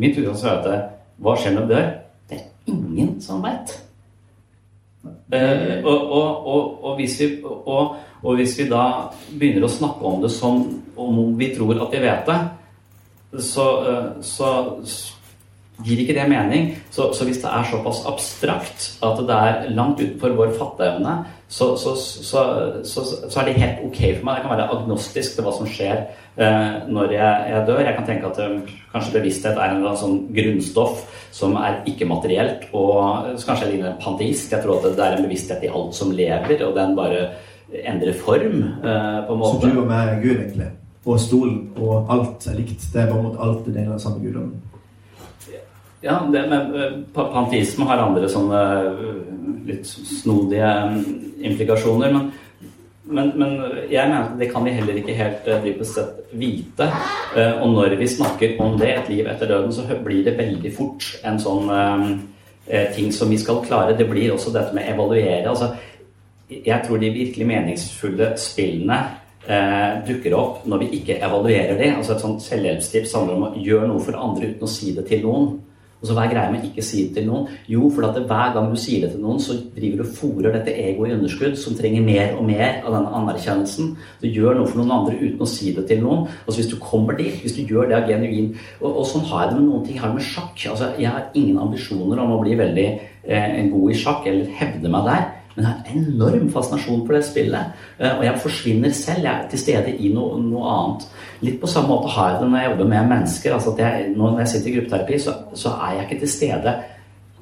Mitt utgangspunkt er at hva skjer når du dør? Det er ingen som veit. Og, og, og, og, hvis vi, og, hvis vi da begynner å snakke om det som om vi tror at vi vet det, så, så gir ikke det mening. Så, så, hvis det er såpass abstrakt at det er langt utenfor vår fatteevne, så, så, så, er det helt ok for meg. Jeg kan være agnostisk til hva som skjer eh, når jeg, jeg, dør. Jeg kan tenke at um, kanskje bevissthet er en eller annen sånn grunnstoff som er ikke-materielt, og så kanskje jeg ligner en panteist. Jeg tror at det er en bevissthet i alt som lever, og den bare endrer form. Eh, på en måte. Så du og meg er Gud, egentlig? Og stolen og alt er likt? Det er bare mot alt det deler den samme guddommen? Ja, det, men eh, panteisme har andre sånne eh, litt snodige mm, implikasjoner. Men, men, men, jeg mener det kan vi heller ikke helt eh, dypest sett vite. Og når vi snakker om det, et liv etter døden, så blir det veldig fort en sånn ting som vi skal klare. Det blir også dette med evaluere. Altså, jeg tror de virkelig meningsfulle spillene eh, dukker opp når vi ikke evaluerer det. Altså Et sånt selvhjelpstips handler om å gjøre noe for andre uten å si det til noen. Og så Hva er greia med ikke si det til noen? Jo, for at hver gang du sier det til noen, så driver du fòrer dette egoet i underskudd, som trenger mer og mer av denne anerkjennelsen. Du gjør noe for noen andre uten å si det til noen. Altså Hvis du kommer dit, hvis du gjør det av genuin og, og, sånn har jeg det med noen ting. Jeg har det med sjakk. Altså, Jeg har ingen ambisjoner om å bli veldig eh, god i sjakk eller hevde meg der. Men jeg har enorm fascinasjon for det spillet. Eh, og jeg forsvinner selv. Jeg er til stede i no, noe annet. Litt på samme måte har jeg det når jeg jobber med mennesker. altså at jeg, Når jeg sitter i gruppeterapi, så, så er jeg ikke til stede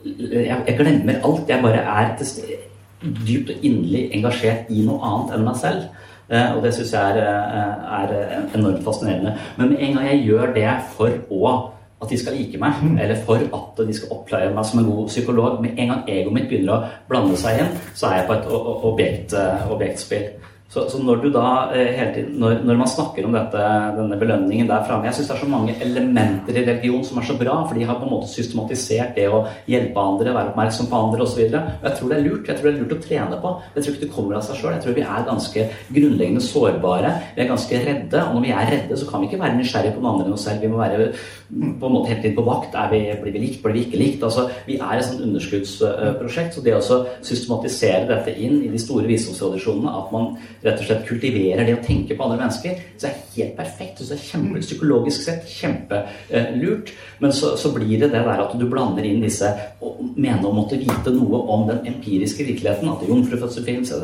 jeg, jeg, glemmer alt. Jeg bare er til stede, dypt og inderlig engasjert i noe annet enn meg selv. Eh, og det syns jeg er, eh, er, enormt fascinerende. Men med en gang jeg gjør det for å at de skal like meg, mm. eller for at de skal oppleie meg som en god psykolog. Med en gang egoet mitt begynner å blande seg inn, så er jeg på et objekt, eh, objektspill. Så, så, når du da eh, hele tiden, når, når, man snakker om dette, denne belønningen der framme Jeg syns det er så mange elementer i religion som er så bra, for de har på en måte systematisert det å hjelpe andre, være oppmerksom på andre osv. Jeg tror det er lurt. Jeg tror det er lurt å trene på. Jeg tror ikke det kommer av seg sjøl. Jeg tror vi er ganske grunnleggende sårbare. Vi er ganske redde. Og når vi er redde, så kan vi ikke være nysgjerrige på noen andre enn oss selv. Vi må være på en måte helt tiden på vakt. Vi, blir vi likt, blir vi ikke likt? Altså, vi er et sånt underskuddsprosjekt. Så det å systematisere dette inn i de store visdomstradisjonene, at man rett og slett kultiverer det å tenke på andre mennesker, så er det helt perfekt. Så det er kjempe, psykologisk sett kjempelurt. Men så, så, blir det det der at du blander inn disse og mener å måtte vite noe om den empiriske virkeligheten. At jomfrufødsel fins,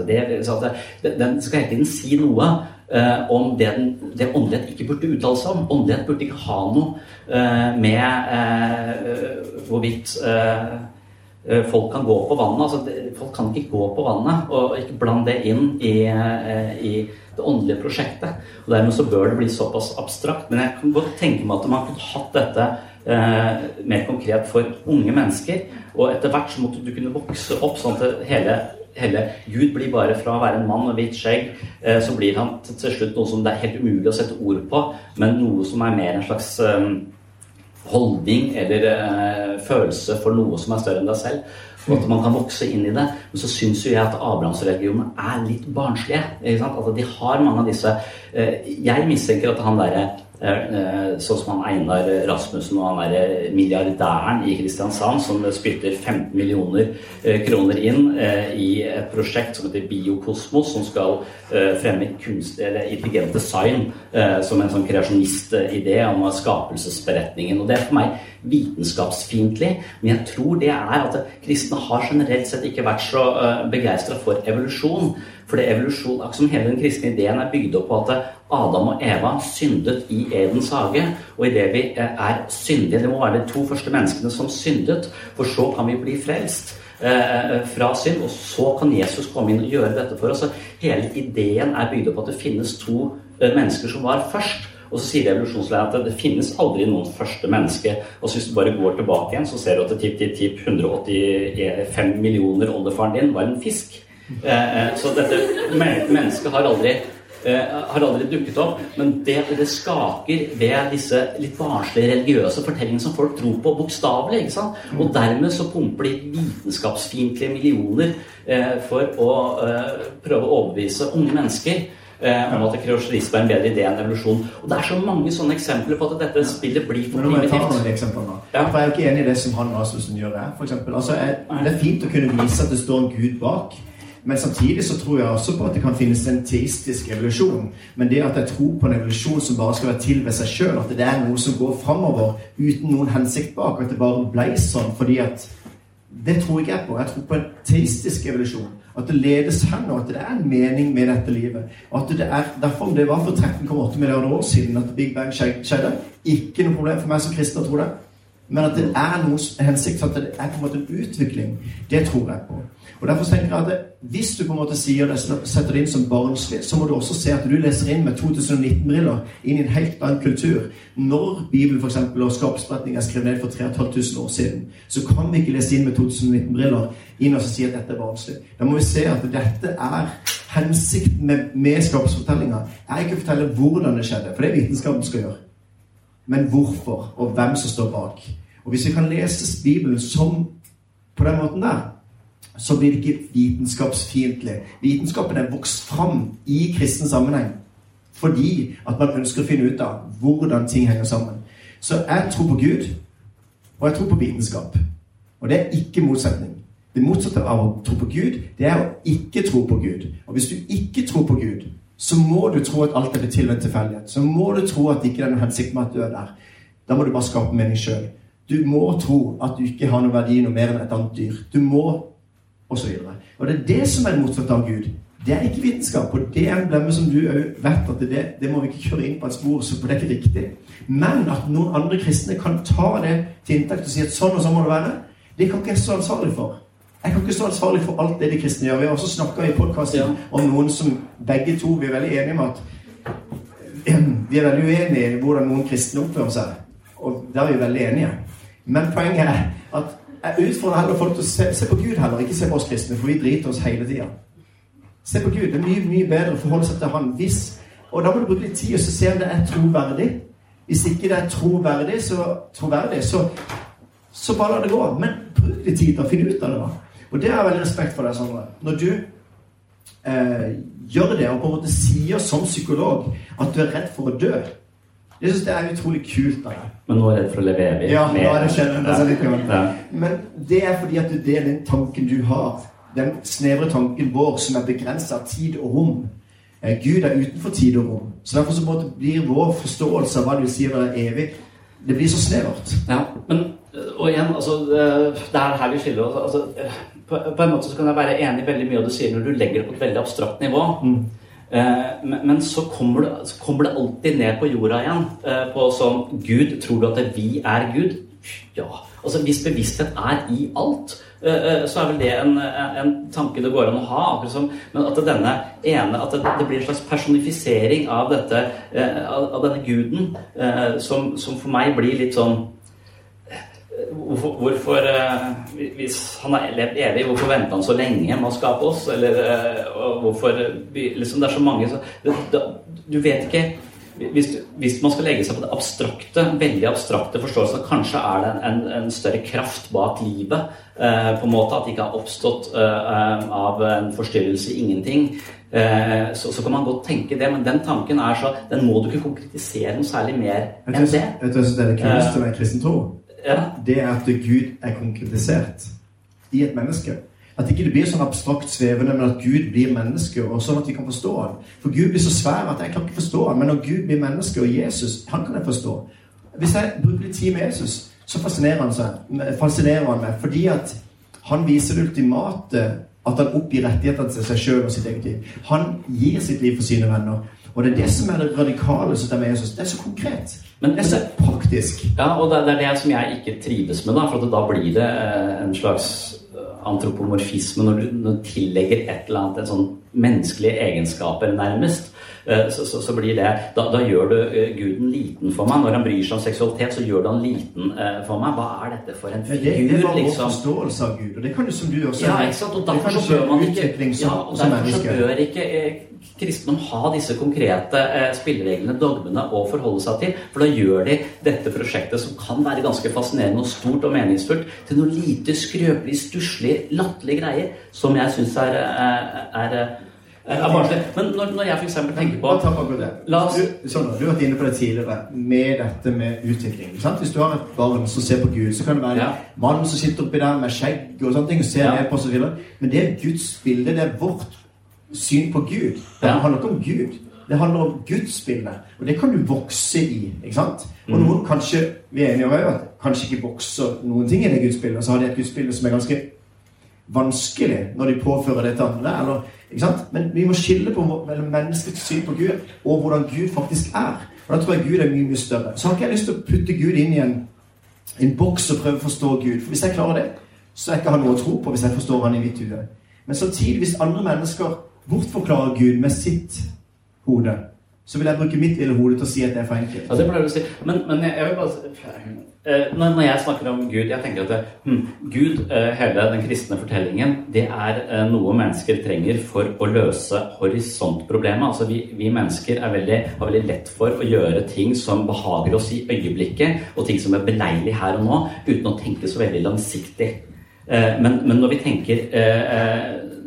den skal hele tiden si noe. Uh, om det, den, det åndelighet ikke burde uttale seg om. Åndelighet burde ikke ha noe uh, med uh, hvorvidt folk kan gå på vannet. altså Folk kan ikke gå på vannet og ikke blande det inn i, eh, i det åndelige prosjektet. og Dermed så bør det bli såpass abstrakt. Men jeg kan godt tenke meg at man kunne hatt dette eh, mer konkret for unge mennesker. Og etter hvert så måtte du kunne vokse opp sånn at hele, hele Gud blir bare fra å være en mann med hvitt skjegg, eh, så blir han til, slutt noe som det er helt umulig å sette ord på, men noe som er mer en slags eh, holdning eller eh, følelse for noe som er større enn deg selv. For at man kan vokse inn i det. Men så syns jo jeg at Abrahamsreligionen er litt barnslige. Sant? Altså, de har mange av disse eh, Jeg mistenker at han derre sånn som han Einar Rasmussen og han derre milliardæren i Kristiansand som spytter 15 millioner eh, kroner inn eh, i et prosjekt som heter Biokosmos, som skal fremme kunst, eller intelligent design som en sånn kreasjonistidé om skapelsesberetningen. Og det er for meg vitenskapsfiendtlig, men jeg tror det er at kristne har generelt sett ikke vært så begeistra for evolusjon. For det evolusjon, akkurat som hele den kristne ideen er bygd opp på at Adam og Eva syndet i Edens hage. Og idet vi eh, er syndige Det må være de to første menneskene som syndet, for så kan vi bli frelst. Eh, fra synd, og så kan Jesus komme inn og gjøre dette for oss. Så hele ideen er bygd opp at det finnes to eh, mennesker som var først. Og så sier evolusjonslæreren at det finnes aldri noen første menneske. Og så hvis du bare går tilbake igjen, så ser du at tipp, tipp, tipp 185 millioner oldefaren din var en fisk. Eh, så dette mennesket har aldri har aldri dukket opp. Men det, det skaker ved disse litt barnslige religiøse fortellingene som folk tror på bokstavelig. ikke sant? Og dermed så pumper de vitenskapsfiendtlige millioner eh, for å eh, prøve å overbevise unge mennesker eh, om at kreosjonisme er en bedre idé enn evolusjon. Og Det er så mange sånne eksempler på at dette spillet blir for primitivt. Ja. For Jeg er ikke enig i det som han Rasmussen gjør her. For eksempel. altså, det er fint å kunne vise at det står en gud bak. Men samtidig så tror jeg også på at det kan finnes en teistisk evolusjon. Men det at jeg tror på en evolusjon som bare skal være til ved seg sjøl, at det er noe som går framover uten noen hensikt bak, at det bare ble sånn fordi at Det tror ikke jeg på. Jeg tror på en teistisk evolusjon. At det ledes hen, og at det er en mening med dette livet. At det er, Derfor det var for 13,8 milliarder år siden at Big Bang skjedde, ikke noe problem for meg som kristen å tro det. Men at det er noen hensikt, at det er på en måte en utvikling, det tror jeg på. Og Derfor tenker jeg at Hvis du på en måte sier det, setter det inn som barnslig, så må du også se at du leser inn med 2019-briller inn i en helt annen kultur. Når Bibelen for eksempel, og skapsberetningen er skrevet ned for 3500 år siden, så kan vi ikke lese inn med 2019-briller inn og si at dette er barnslig. Da må vi se at dette er hensikten med, med skapsfortellinga. Er ikke å fortelle hvordan det skjedde, for det er vitenskapen skal gjøre. Men hvorfor, og hvem som står bak. Og Hvis vi kan lese Bibelen som på den måten der, så blir det ikke vitenskapsfiendtlig. Vitenskapen er vokst fram i kristen sammenheng fordi at man ønsker å finne ut av hvordan ting henger sammen. Så jeg tror på Gud, og jeg tror på vitenskap. Og det er ikke motsetning. Det motsatte av å tro på Gud, det er å ikke tro på Gud. Og hvis du ikke tror på Gud, så må du tro at alt er til ved tilfeldighet. Så må du tro at det ikke er noen hensikt med at du er der. Da må du bare skape mening sjøl. Du må tro at du ikke har noen verdi noe mer enn et annet dyr. Du må og så videre. Og det er det som er motsatt av Gud. Det er ikke vitenskap, og det er en blemme som du òg vet at det, det, må vi ikke kjøre inn på et spor, for det er ikke riktig. Men at noen andre kristne kan ta det til inntekt og si at sånn og sånn må det være, det kan ikke jeg stå ansvarlig for. Jeg kan ikke stå ansvarlig for alt det de kristne gjør. Vi har også snakka i podkasten ja. om noen som begge to vi er veldig enige om at Vi er veldig uenige i hvordan noen kristne oppfører seg. Og der er vi veldig enige. Men poenget er at jeg utfordrer heller folk til å se, se, på Gud heller, ikke se på oss kristne, for vi driter oss hele tida. Se på Gud. Det er mye mye bedre å forholde seg til Han hvis Og da må du bruke litt tid og se om det er troverdig. Hvis ikke det er troverdig, så, troverdig, så, så bare la det gå. Men bruk litt tid til å finne ut av det. da. Og det har jeg veldig respekt for deg, Sondre. Når du eh, gjør det, og på en måte sier som psykolog at du er redd for å dø jeg syns det er utrolig kult. Da. Men nå er redd for å leve evig? Ja, nå er det skjedd. Ja. Ja. Men det er fordi at det er den tanken du har. Den snevre tanken vår som er begrensa av tid og rom. Eh, Gud er utenfor tid og rom. Så Derfor så blir vår forståelse av hva du sier si være evig, det blir så snevert. Ja, men og igjen, altså, det er her vi skiller oss. Altså, på, på, en måte så kan jeg være enig i veldig mye av det du sier når du legger det på et veldig abstrakt nivå. Mm. Eh, men så kommer, det, så kommer, det, alltid ned på jorda igjen. Eh, på sånn Gud, tror du at vi er Gud? Ja. Altså Hvis bevissthet er i alt, eh, så er vel det en, en tanke det går an å ha. akkurat som, Men at denne ene, at det, det blir en slags personifisering av, dette, av, denne guden, som, som for meg blir litt sånn Hvorfor, hvorfor, eh, Hvis han har levd evig, hvorfor venter han så lenge med å skape oss? Eller eh, hvorfor liksom Det er så mange så, Du vet ikke hvis, hvis, man skal legge seg på det abstrakte, veldig abstrakte forståelsen kanskje er det en, en, større kraft bak livet, eh, på en måte at det ikke har oppstått av en forstyrrelse i ingenting, eh, så, så, kan man godt tenke det, men den tanken er så, den må du ikke konkretisere noe særlig mer enn det. Jeg tror hva det er det å være kristen tro? Det er at Gud er konkretisert i et menneske. At ikke det blir sånn abstrakt svevende, men at Gud blir menneske, og sånn at vi kan forstå han. For Gud blir så svær at jeg kan ikke forstå han, men når Gud blir menneske, og Jesus, han kan jeg forstå. Hvis jeg bruker litt tid med Jesus, så fascinerer han, seg, fascinerer han meg, fordi at han viser det ultimate at han oppgir rettighetene til seg sjøl og sitt eget liv. Han gir sitt liv for sine venner. Og det er det som er det radikale som med Jesus. Det er så konkret. Men- det er så praktisk. Ja, og det, er det som jeg ikke trives med, da, for da blir det eh, en slags eh, antropomorfisme når du, når du tillegger et eller annet en sånn menneskelige egenskaper, nærmest. Eh, Så, så, så blir det da, da gjør du eh, guden liten for meg. Når han bryr seg om seksualitet, så gjør du han liten eh, for meg. Hva er dette for en Det, er bare liksom? vår liksom? forståelse av Gud. Og det kan jo som du også Ja, ikke sant? Og derfor så bør man ikke, ja, og derfor så bør ikke kristendom ha disse konkrete spillereglene, dogmene, å forholde seg til. For da gjør de dette prosjektet, som kan være ganske fascinerende og stort og meningsfullt, til noe lite skrøpelig, stusslig, latterlige greier som jeg syns er, er, er, barnslig. Men når, når jeg f.eks. tenker på. La oss- Du, sånn, du har vært inne på det tidligere med dette med utvikling. Sant? Hvis du har et barn som ser på Gud, så kan det være Ja. mannen mann som sitter oppi der med skjegg og sånne ting og ser Ja. ned på og. Men det er Guds bilde. Det er vårt syn på Gud. Det Ja. handler ikke om Gud. Det handler om Guds bilde. Og det kan du vokse i. ikke sant? Og Mm. noen kanskje vi er enige om at kanskje ikke vokser noen ting i det gudsbildet. Så har de et gudsbilde som er ganske vanskelig når de påfører det til andre. Eller? Men vi må skille på mellom menneskets syn på Gud og hvordan Gud faktisk er. Og Da tror jeg Gud er mye mye større. Så har ikke jeg lyst til å putte Gud inn i en, en boks og prøve å forstå Gud. For hvis jeg klarer det, så er jeg ikke han noe å tro på hvis jeg forstår han i mitt hode. Men samtidig, hvis andre mennesker bortforklarer Gud med sitt hode, så vil jeg bruke mitt lille hode til å si at det er for enkelt. Ja, det pleier du å si. Men, men jeg, vil bare si- eh, når, jeg snakker om Gud, jeg tenker at det, hm, Gud, eh, hele den kristne fortellingen, det er eh, noe mennesker trenger for å løse horisontproblemet. Altså vi, vi mennesker er veldig, har veldig lett for å gjøre ting som behager oss i øyeblikket, og ting som er beleilig her og nå, uten å tenke så veldig langsiktig. Men, men når vi tenker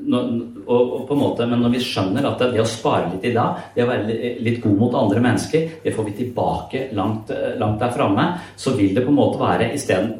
når, og, og på en måte, Men når vi skjønner at det, det å spare litt i dag, det å være litt god mot andre mennesker, det får vi tilbake langt, eh, langt der framme, så vil det på en måte være isteden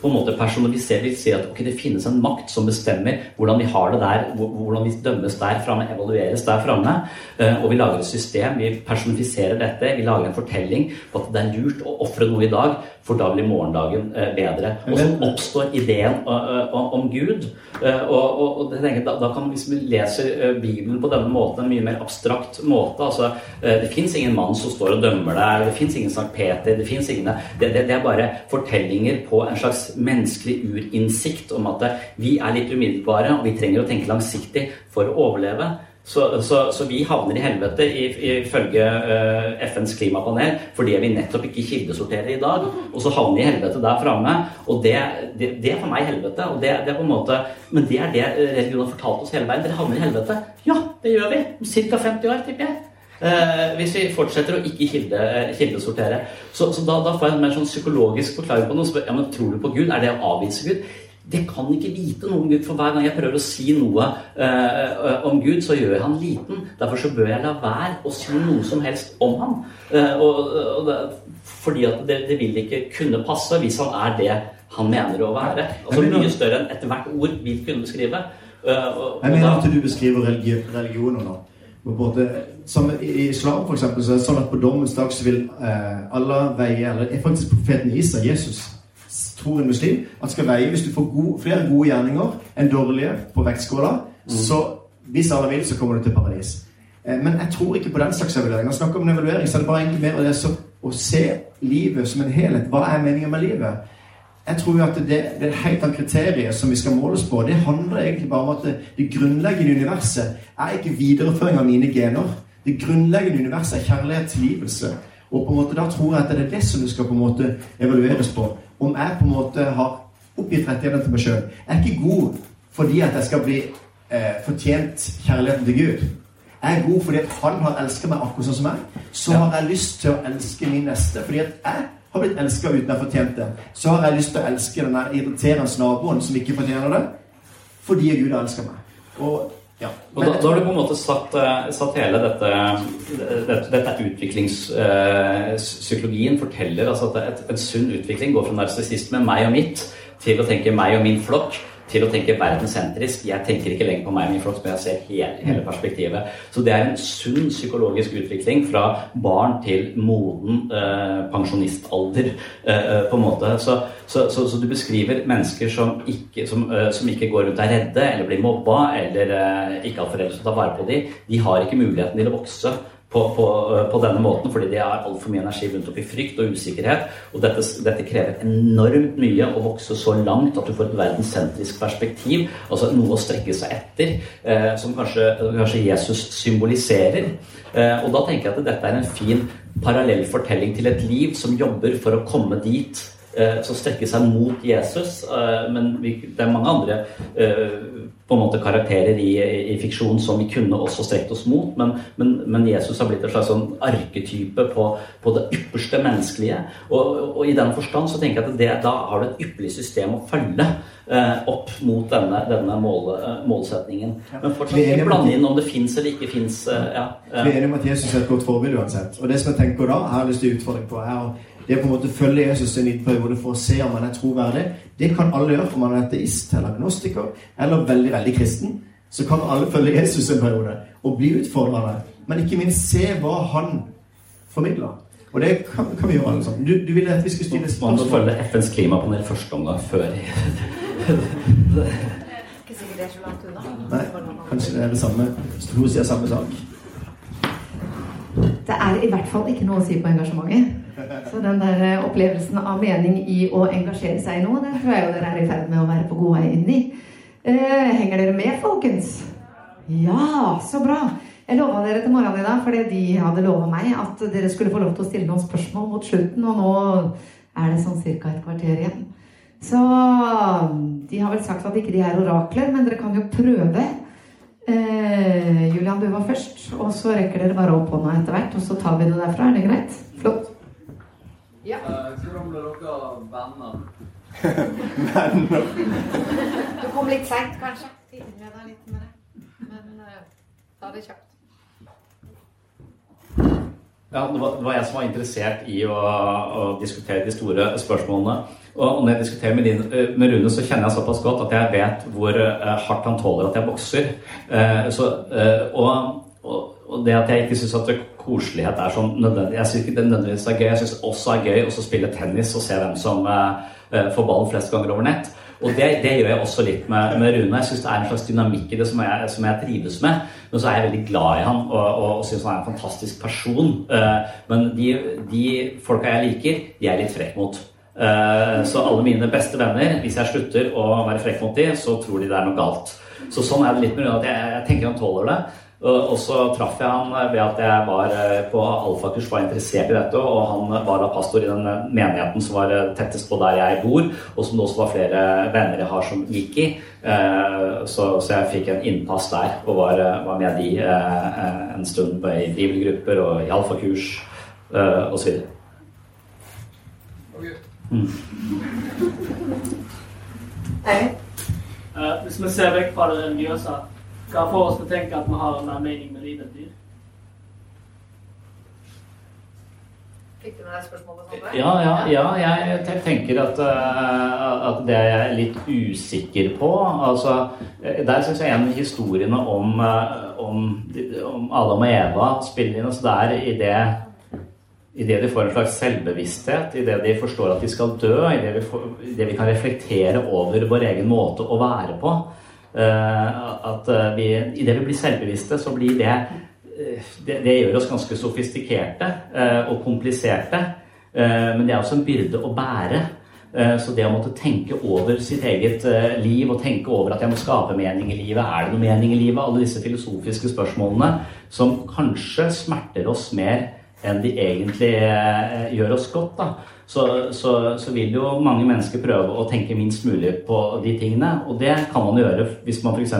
på en måte personalisere vi si at okay, det finnes en makt som bestemmer hvordan vi har det der, hvordan vi dømmes der framme, evalueres der framme. eh, Og vi lager et system, vi personifiserer dette, vi lager en fortelling på at det er lurt å ofre noe i dag, for da blir morgendagen eh, bedre. Og så oppstår ideen eh, om Gud. Og, da, da kan Hvis vi leser Bibelen på denne måten, en mye mer abstrakt måte altså, Det fins ingen mann som står og dømmer deg, det fins ingen Sankt Peter det, finnes ingen, det, det, det er bare fortellinger på en slags menneskelig urinnsikt om at eh, vi er litt umiddelbare, og vi trenger å tenke langsiktig for å overleve. Så, så, så vi havner i helvete ifølge eh, FNs klimapanel fordi vi nettopp ikke kildesorterer i dag. Og så havner vi i helvete der framme. Og det, det, det er for meg helvete. Og det, det er på en måte, men det er det religionen har fortalt oss hele veien. Dere havner i helvete. Ja, det gjør vi. Om ca. 50 år, tipper jeg. Eh, hvis vi fortsetter å ikke kilde, kildesortere. Så, så da, da får jeg en mer sånn psykologisk forklaring på noe. Så, ja, men Tror du på Gud? Er det å avvise Gud? Det kan ikke vite noe om Gud, for hver gang jeg prøver å si noe eh, om Gud, så gjør jeg han liten. Derfor så bør jeg la være å si noe som helst om han. Eh, og, og det, fordi at det, det vil ikke kunne passe hvis han er det han mener å være. Altså Mye større enn ethvert ord vil kunne beskrive. Eh, og, Jeg mener at du beskriver religion, religioner nå. Måte, som I islam for eksempel, så er det sånn at på dommens dag så vil eh, Allah veie Eller er faktisk profeten Isa, Jesus, tror en muslim, at skal veie hvis du får gode, flere gode gjerninger enn dårlige på vektskåla, så hvis alle vil, så kommer du til paradis. Eh, men jeg tror ikke på den slags evaluering. Jeg snakker om en evaluering, så er det bare egentlig mer det så, å se livet som en helhet. Hva er meningen med livet? Jeg tror jo at det, det er helt av kriteriet som vi skal måles på. Det handler egentlig bare om at det, det grunnleggende universet er ikke videreføring av mine gener. Det grunnleggende universet er kjærlighet, tilgivelse. Og på en måte da tror jeg at det er det som det skal på en måte evalueres på. Om jeg på en måte har oppgitt rettighetene til meg sjøl. Jeg er ikke god fordi at jeg skal bli eh, fortjent kjærligheten til Gud. Jeg er god fordi at han har elsket meg akkurat sånn som meg. Så har jeg lyst til å elske min neste. Fordi at jeg har blitt elska uten jeg fortjent det. Så har jeg lyst til å elske den irriterende naboen som ikke fortjener det. Fordi Gud har elska meg. Og ja. Og da, da har du på en måte satt, eh, satt hele dette Dette, dette utviklingspsykologien forteller altså at et, en sunn utvikling går fra narsissisme, meg og mitt, til å tenke meg og min flokk, til å tenke verdenssentrisk. Jeg tenker ikke lenger på meg og min flokk, men jeg ser hele, hele perspektivet. Så det er en sunn psykologisk utvikling fra barn til moden eh, pensjonistalder, eh, på en måte. Så, så, så, så du beskriver mennesker som ikke, som, eh, som ikke går rundt og er redde, eller blir mobba, eller eh, ikke har foreldre som tar vare på dem. De har ikke muligheten til å vokse på, på, på, denne måten, fordi de har altfor mye energi rundt opp i frykt og usikkerhet. Og dette, dette, krever enormt mye å vokse så langt at du får et verdenssentrisk perspektiv, altså noe å strekke seg etter, eh, som kanskje, kanskje, Jesus symboliserer. Eh, og da tenker jeg at dette er en fin parallell fortelling til et liv som jobber for å komme dit Eh, som strekker seg mot Jesus. Eh, men det er mange andre eh, på en måte karakterer i, i fiksjonen som vi kunne også strekt oss mot. Men, men, men Jesus har blitt en slags sånn arketype på, på, det ypperste menneskelige. Og, og, i den forstand så tenker jeg at det, da har du et ypperlig system å følge eh, opp mot denne, denne mål, målsetningen. Men fortsatt ikke blande inn om det fins eller ikke fins. Ja, ja, Vi er enige om at Jesus er et godt forbilde uansett. Og det som jeg tenker da, har jeg lyst til å utfordre på, er det å på en måte følge Jesus en liten periode for å se om han er troverdig, det kan alle gjøre. Om man er ateist eller agnostiker eller veldig veldig kristen, så kan alle følge Jesus en periode og bli utfordrende. Men ikke minst se hva han formidler. Og det kan, kan vi gjøre alle sammen. Du, du ville at vi skulle stille spørsmål? Man må følge FNs klimapanel første omgang før Ikke sikkert det er så langt unna. Nei, kanskje det er det samme. Hun sier samme sak. Det er i hvert fall ikke noe å si på engasjementet. Så den der eh, opplevelsen av mening i å engasjere seg i noe, det tror jeg jo dere er i ferd med å være på god vei inn i. Eh, henger dere med, folkens? Ja, så bra. Jeg lova dere til morgenen i dag, fordi de hadde lova meg at dere skulle få lov til å stille noen spørsmål mot slutten, og nå er det sånn ca. et kvarter igjen. Så de har vel sagt at ikke de er orakler, men dere kan jo prøve. Eh, Julian, du var først, og så rekker dere bare opp hånda etter hvert, og så tar vi det derfra. Er det greit? Flott. Ja. Hvordan ble dere venner? venner? du kom litt seint, kanskje. Med litt med det. Men uh, ta det kjapt. Ja, det var, det var, jeg som var interessert i å, å diskutere de store spørsmålene. Og når jeg diskuterer med, din, eh, med, Rune, så kjenner jeg såpass godt at jeg vet hvor uh, hardt han tåler at jeg bokser. Uh, så, og, og, og, det at jeg ikke syns at koselighet er sånn nødvendig Jeg syns ikke det nødvendigvis er gøy. Jeg syns også er gøy å spille tennis og se hvem som får ballen flest ganger over nett. Og det, det, gjør jeg også litt med, med Rune. Jeg syns det er en slags dynamikk i det som jeg, som jeg, trives med. Men så er jeg veldig glad i han og, og, og syns han er en fantastisk person. men de, de folka jeg liker, de er litt frekk mot. Eh, så alle mine beste venner, hvis jeg slutter å være frekk mot dem, så tror de det er noe galt. Så sånn er det litt med at jeg, jeg tenker han tåler det. Og så traff jeg han ved at jeg var eh, på alfakurs, var interessert i dette. Og han var da pastor i den menigheten som var eh, tettest på der jeg bor, og som det også var flere venner jeg har som gikk i. Så, jeg fikk en innpass der og var med de en stund i bibelgrupper og i alfakurs osv. Uh, hvis vi ser vekk fra det religiøse, hva får oss til å tenke at vi har mer mening med livet enn dyr? Fikk du med deg spørsmålet? Ja, ja, ja, jeg tenker at, uh, at, det er jeg litt usikker på. Altså, der syns jeg en av historiene om, uh, om, om Adam og Eva spiller inn. Altså, det er i det Idet de får en slags selvbevissthet, idet de forstår at de skal dø, idet vi, det vi kan reflektere over vår egen måte å være på uh, at uh, vi, Idet vi blir selvbevisste, så blir det uh, det, det, gjør oss ganske sofistikerte og kompliserte. men det er også en byrde å bære. Så det å måtte tenke over sitt eget liv og tenke over at jeg må skape mening i livet, er det noe mening i livet? Alle disse filosofiske spørsmålene som kanskje smerter oss mer enn de egentlig eh, gjør oss godt, da, så, så, så, vil jo mange mennesker prøve å tenke minst mulig på de tingene. Og det kan man gjøre hvis man f.eks.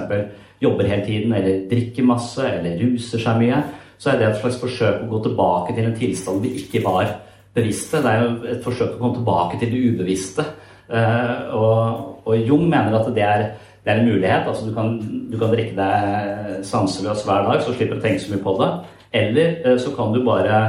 jobber hele tiden, eller drikker masse, eller ruser seg mye. Så er det et slags forsøk å gå tilbake til en tilstand vi ikke var bevisste. Det er jo et forsøk å komme tilbake til det ubevisste. Eh, og, og Jung mener at det er, det er en mulighet. altså Du kan, du kan drikke deg sanseløs hver dag, så slipper du å tenke så mye på det. Eller eh, så kan du bare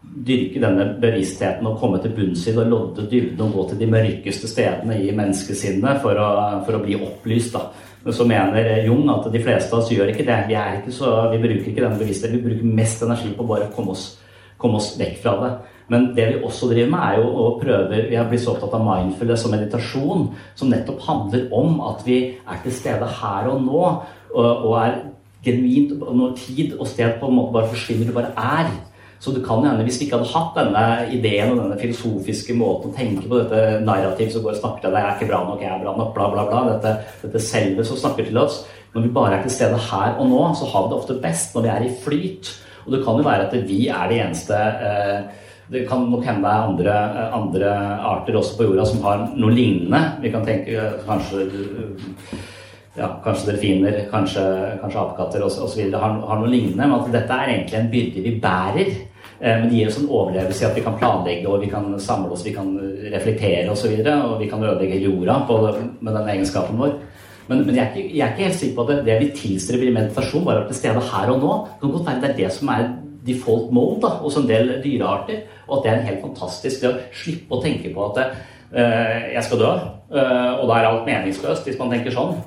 dyrke denne bevisstheten og komme til bunns i det og lodde dybden og gå til de mørkeste stedene i menneskesinnet for å, for å bli opplyst. da. Men så mener Jung at de fleste av oss gjør ikke det. Vi, ikke så, vi bruker ikke denne bevisstheten. Vi bruker mest energi på å bare komme oss, komme oss vekk fra det. Men det vi også driver med, er jo å prøve Vi har blitt så opptatt av mindfulness og meditasjon, som nettopp handler om at vi er til stede her og nå, og, og er genuint, og når tid og sted på en måte bare forsvinner, du bare er. Så det kan hende, hvis vi ikke hadde hatt denne ideen og denne filosofiske måten å tenke på dette narrativet som går og snakker til deg, jeg er ikke bra nok, jeg er bra nok, bla, bla, bla, dette, dette selve som snakker til oss Når vi bare er til stede her og nå, så har vi det ofte best når vi er i flyt. Og det kan jo være at vi er de eneste eh, det kan nok hende det er andre, eh, andre, arter også på jorda som har noe lignende. Vi kan tenke eh, kanskje ja, kanskje delfiner, kanskje, kanskje apekatter osv. Har, har noe lignende. Men at dette er egentlig en byrde vi bærer. Eh, men det gir oss en overlevelse i at vi kan planlegge og vi kan samle oss, vi kan reflektere osv. Og, så og vi kan ødelegge jorda på, med den egenskapen vår. Men, men jeg, er ikke, jeg, er ikke, helt sikker på at det, det vi tilstreber i meditasjon, bare til stede her og nå. Det kan godt være det er det som er default mode hos en del dyrearter. Og at det er en helt fantastisk det å slippe å tenke på at uh, jeg skal dø, uh, og da er alt meningsløst, hvis man tenker sånn.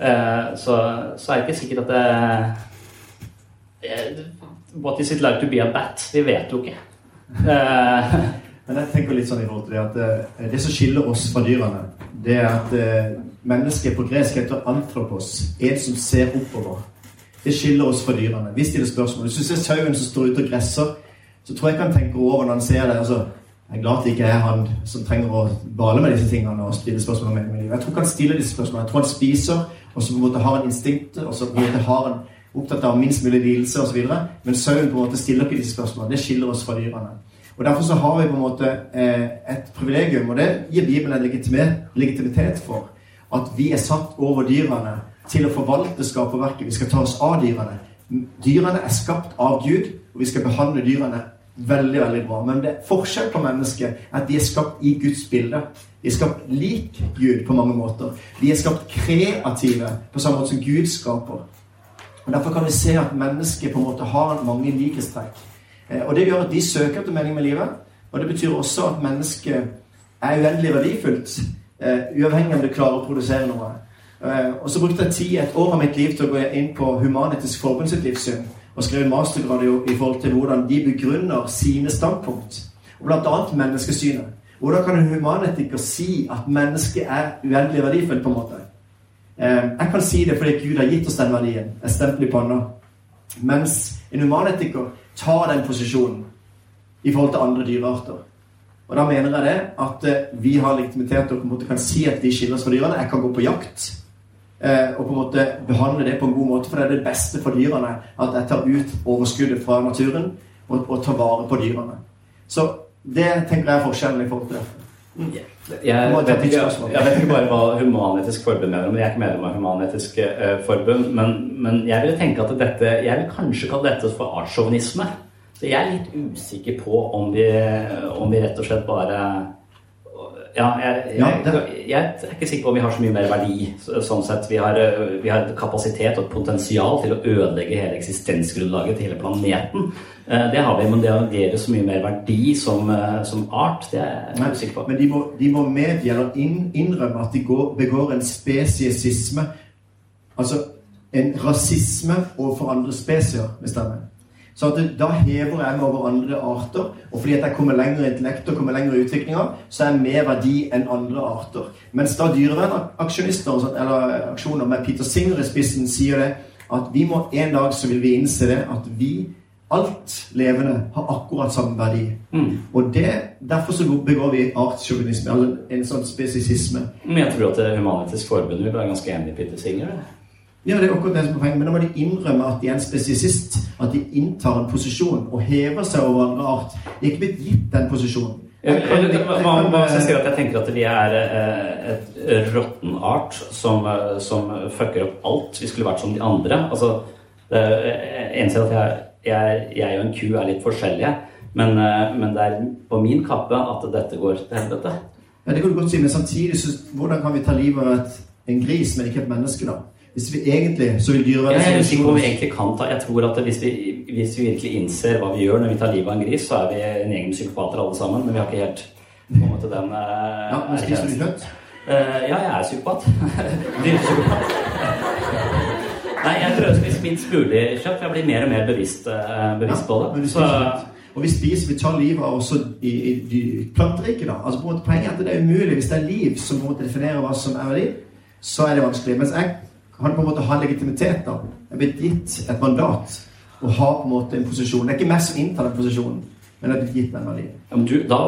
Uh, så, så, er det ikke sikkert at det What is it like to be a bat? Vi vet jo ikke. Men jeg tenker litt sånn i forhold til det at det som skiller oss fra dyrene, det er at mennesket på gresk heter antropos, en som ser oppover. Det skiller oss fra dyrene. Vi stiller spørsmål. Hvis du ser sauen som står ute og gresser, så tror jeg ikke han tenker over når han ser det. altså jeg er glad at det ikke er han som trenger å bale med disse tingene og stille spørsmål om meningen med livet. Jeg tror ikke han stiller disse spørsmålene. Jeg tror han spiser, og som på en måte har en instinktet, og som på en måte har en opptatt av minst mulig lidelse osv. Men sauen på en måte stiller ikke disse spørsmålene. Det skiller oss fra dyrene. Og Derfor så har vi på en måte eh, et privilegium, og det gir Bibelen en legitimitet for. At vi er satt over dyrene til å forvalte skaperverket. Vi skal ta oss av dyrene. Dyrene er skapt av Gud, og vi skal behandle dyrene veldig veldig bra. Men det er forskjell på mennesket at de er skapt i Guds bilde. De er skapt lik Gud på mange måter. De er skapt kreative på samme måte som Gud skaper. Og Derfor kan vi se at mennesket på en måte har mange likhetstrekk. Eh, og det gjør at de søker etter mening med livet. Og det betyr også at mennesket er uendelig verdifullt, eh, uavhengig om det klarer å produsere noe. Eh, og så brukte jeg tid, et år av mitt liv til å gå inn på Human-Etisk Forbund sitt livssyn og skrev en mastergrad i forhold til hvordan de begrunner sine standpunkt. Og annet menneskesynet. Hvordan kan en humanetiker si at mennesket er uendelig verdifullt? på en måte? Eh, jeg kan si det fordi Gud har gitt oss den verdien. Et stempel i panna. Mens en humanetiker tar den posisjonen i forhold til andre dyrearter. Og da mener jeg det at eh, vi har legitimitet og på en måte kan si at vi skiller oss fra dyrene. Jeg kan gå på jakt Eh, og på en måte behandle det på en god måte, for det er det beste for dyrene. At jeg tar ut overskuddet fra naturen og, tar vare på dyrene. Så det tenker jeg er forskjellen i forhold til det. Mm. Jeg, vet ikke, jeg vet ikke bare hva Human-Etisk Forbund mener, men jeg er ikke medlem av Human-Etisk uh, Forbund. Men, men, jeg vil tenke at dette Jeg vil kanskje kalle dette for artssjåvinisme. Så jeg er litt usikker på om vi, om vi rett og slett bare ja, jeg, jeg, jeg, er ikke sikker på om vi har så mye mer verdi. sånn sett. Vi har, eh, vi har kapasitet og et potensial til å ødelegge hele eksistensgrunnlaget til hele planeten. Eh, det har vi, men det å agere så mye mer verdi som, eh, som art, det er jeg usikker på. Men de må, de må medgi eller innrømme at de går, begår en spesiesisme. Altså en rasisme overfor andre spesier, hvis det er med. Så at da hever jeg meg over andre arter. Og fordi at jeg kommer lenger i intellekt og kommer lenger i utviklinga, så er jeg mer verdi enn andre arter. Mens da dyrevernaksjonister eller aksjoner med Peter Singer i spissen sier det at vi må en dag så vil vi innse det at vi Alt levende har akkurat samme verdi. Mm. Og det, Derfor så begår vi artssjåvinisme, eller en sånn spesisisme. Men jeg tror at Human-Etisk Forbund vil være ganske enig i Peter Singer. Ja, det er akkurat det som er poenget. Men da må de innrømme at de er en spesisist At de inntar en posisjon og hever seg over andre art. De er ikke blitt gitt den posisjonen. Jeg, kan, at tenker at vi er eh, et råtten art som, eh, som fucker opp alt. Vi skulle vært som de andre. Altså, det eneste at jeg, jeg, jeg, og en ku er litt forskjellige, men, eh, men, det er på min kappe at dette går til helvete. Ja, Det kan du godt si, men samtidig så hvordan kan vi ta livet av en gris, men ikke et menneske, da? Hvis vi egentlig så vil dyrevernet Jeg er på om vi egentlig kan ta Jeg tror at hvis vi, hvis vi, virkelig innser hva vi gjør når vi tar livet av en gris, så er vi en egen psykopater alle sammen. Men vi har ikke helt på en måte den uh, Ja, men Spiser du kjøtt? Uh, ja, jeg er psykopat. Dyrepsykopat. Nei, jeg prøver å spise minst mulig kjøtt. Jeg blir mer og mer bevisst, uh, bevisst ja, på det. Så, og vi spiser, vi tar livet av også i, i, i planteriket. da. Altså på en måte Poenget er at det er umulig hvis det er liv som på en måte definerer hva som er verdi, så er det vanskelig. Mens jeg kan på en måte ha legitimitet. da. Er blitt gitt et mandat og har på en måte en posisjon. Det er ikke meg som inntar den posisjonen, men det er blitt gitt den verdien. Ja, men du, da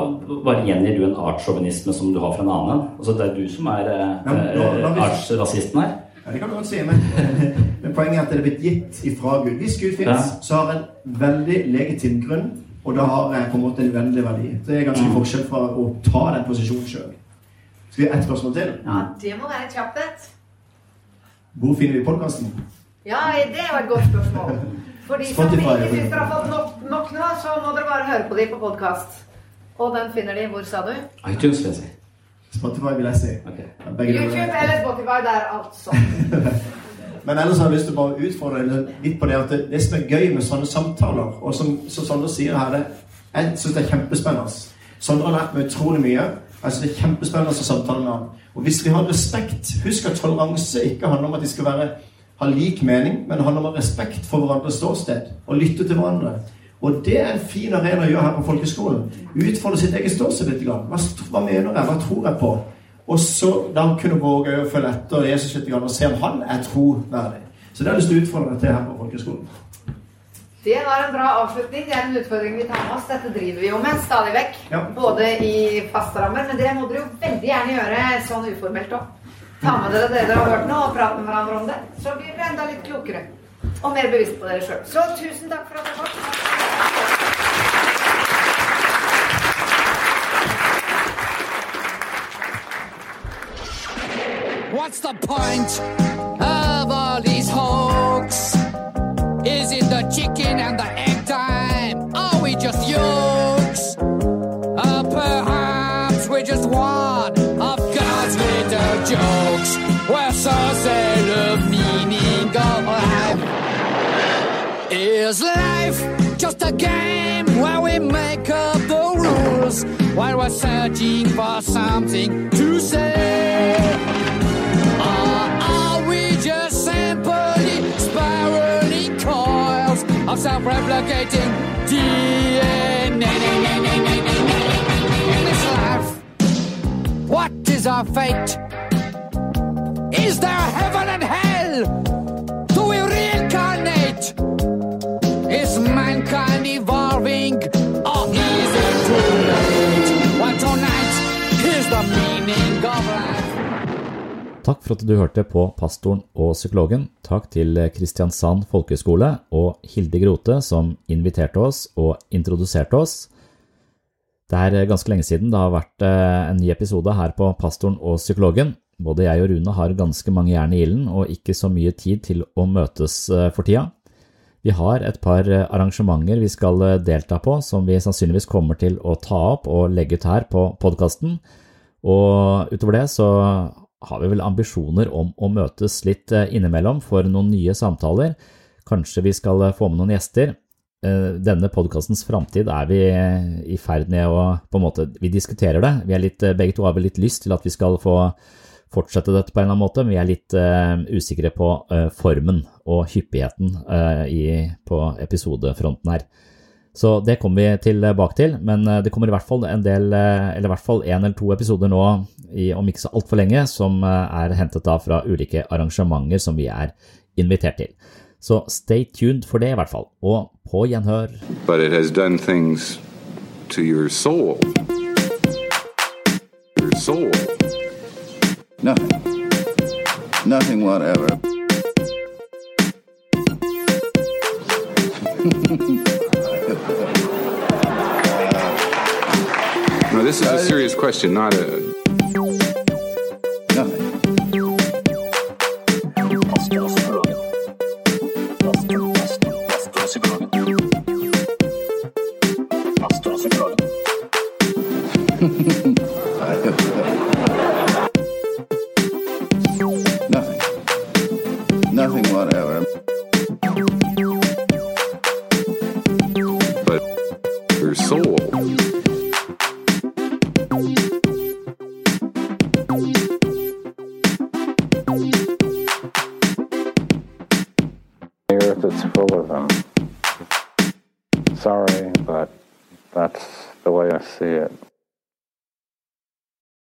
bare gjengir du en artssjåvinisme som du har fra en annen. Altså, det er du som er eh, Ja, artsrasisten her. Ja, det kan du godt si, men, men poenget er at det er blitt gitt ifra Gud. Hvis Gud fins, Ja. så har en veldig legitim grunn, og da har jeg på en måte en uendelig verdi. Det er ganske forskjell fra å ta den posisjonen sjøl. Skal vi ha ett spørsmål til? Ja, det må være kjapt et. Hvor finner vi podkasten? Ja, det var et godt spørsmål. For de som ikke syns dere har fått nok, nok nå, så må dere bare høre på dem på podkast. Og den finner de hvor, sa du? iTunes, vil jeg si. Spotify, vil jeg si. Ok. Ja, begge deler. YouTube eller Spotify der, altså. Men ellers har jeg lyst til å bare utfordre deg litt på det at det, det som er gøy med sånne samtaler, og som, som Sondre sier her, det, jeg syns det er kjempespennende. Sondre har lært meg utrolig mye. Synes det er kjempespennende å samtale med ham. Og hvis vi har respekt Husk at toleranse ikke handler om at de skal være, ha lik mening, men det handler om respekt for hverandres ståsted og lytte til hverandre. Og det er en fin arena å gjøre her på folkeskolen. Utfolde sitt eget ståsted litt. Hva, hva mener jeg? Hva tror jeg på? Og så da kunne våge å følge etter Jesus litt og se om han er troverdig. Så det har jeg lyst til å utfordre deg til her på folkeskolen. Det var en bra avslutning. Det er en utfordring vi tar med oss. Dette driver vi jo med stadig vekk. Ja. Både i faste rammer, men det må dere jo veldig gjerne gjøre sånn uformelt òg. Ta med dere det dere har hørt nå, og prate med hverandre om det. Så blir dere enda litt klokere. Og mer bevisst på dere sjøl. Så tusen takk for at dere kom. What's the point of all these hoax? Is life just a game where we make up the rules while we're searching for something to say? Or are we just simply spiraling coils of self-replicating DNA? In this life, what is our fate? Is there a heaven Takk for at du hørte på Pastoren og psykologen. Takk til Kristiansand folkehøgskole og Hilde Grote som inviterte oss og introduserte oss. Det er ganske lenge siden det har vært eh, en ny episode her på Pastoren og psykologen. Både jeg og Rune har ganske mange jern i ilden og ikke så mye tid til å møtes eh, for tida. Vi har et par eh, arrangementer vi skal eh, delta på som vi sannsynligvis kommer til å ta opp og legge ut her på podkasten. Og utover det så har vi vel ambisjoner om å møtes litt eh, innimellom for noen nye samtaler. Kanskje vi skal eh, få med noen gjester. Eh, Denne podkastens framtid er vi i ferd med å på en måte, Vi diskuterer det. Vi litt, begge to har vel litt lyst til at vi skal få fortsette dette på en eller annen måte, men vi er litt uh, usikre på uh, formen og hyppigheten uh, i, på episodefronten her. Så det kommer vi tilbake til, men eh, det kommer i hvert fall en del, eh, eller i hvert fall en eller to episoder nå, i, om ikke så altfor lenge, som eh, er hentet da fra ulike arrangementer som vi er invitert til. Så stay tuned for det i hvert fall, og på gjenhør. but it has done things to your soul. Your soul. Nothing. Nothing whatever. No, this is a serious question, not a.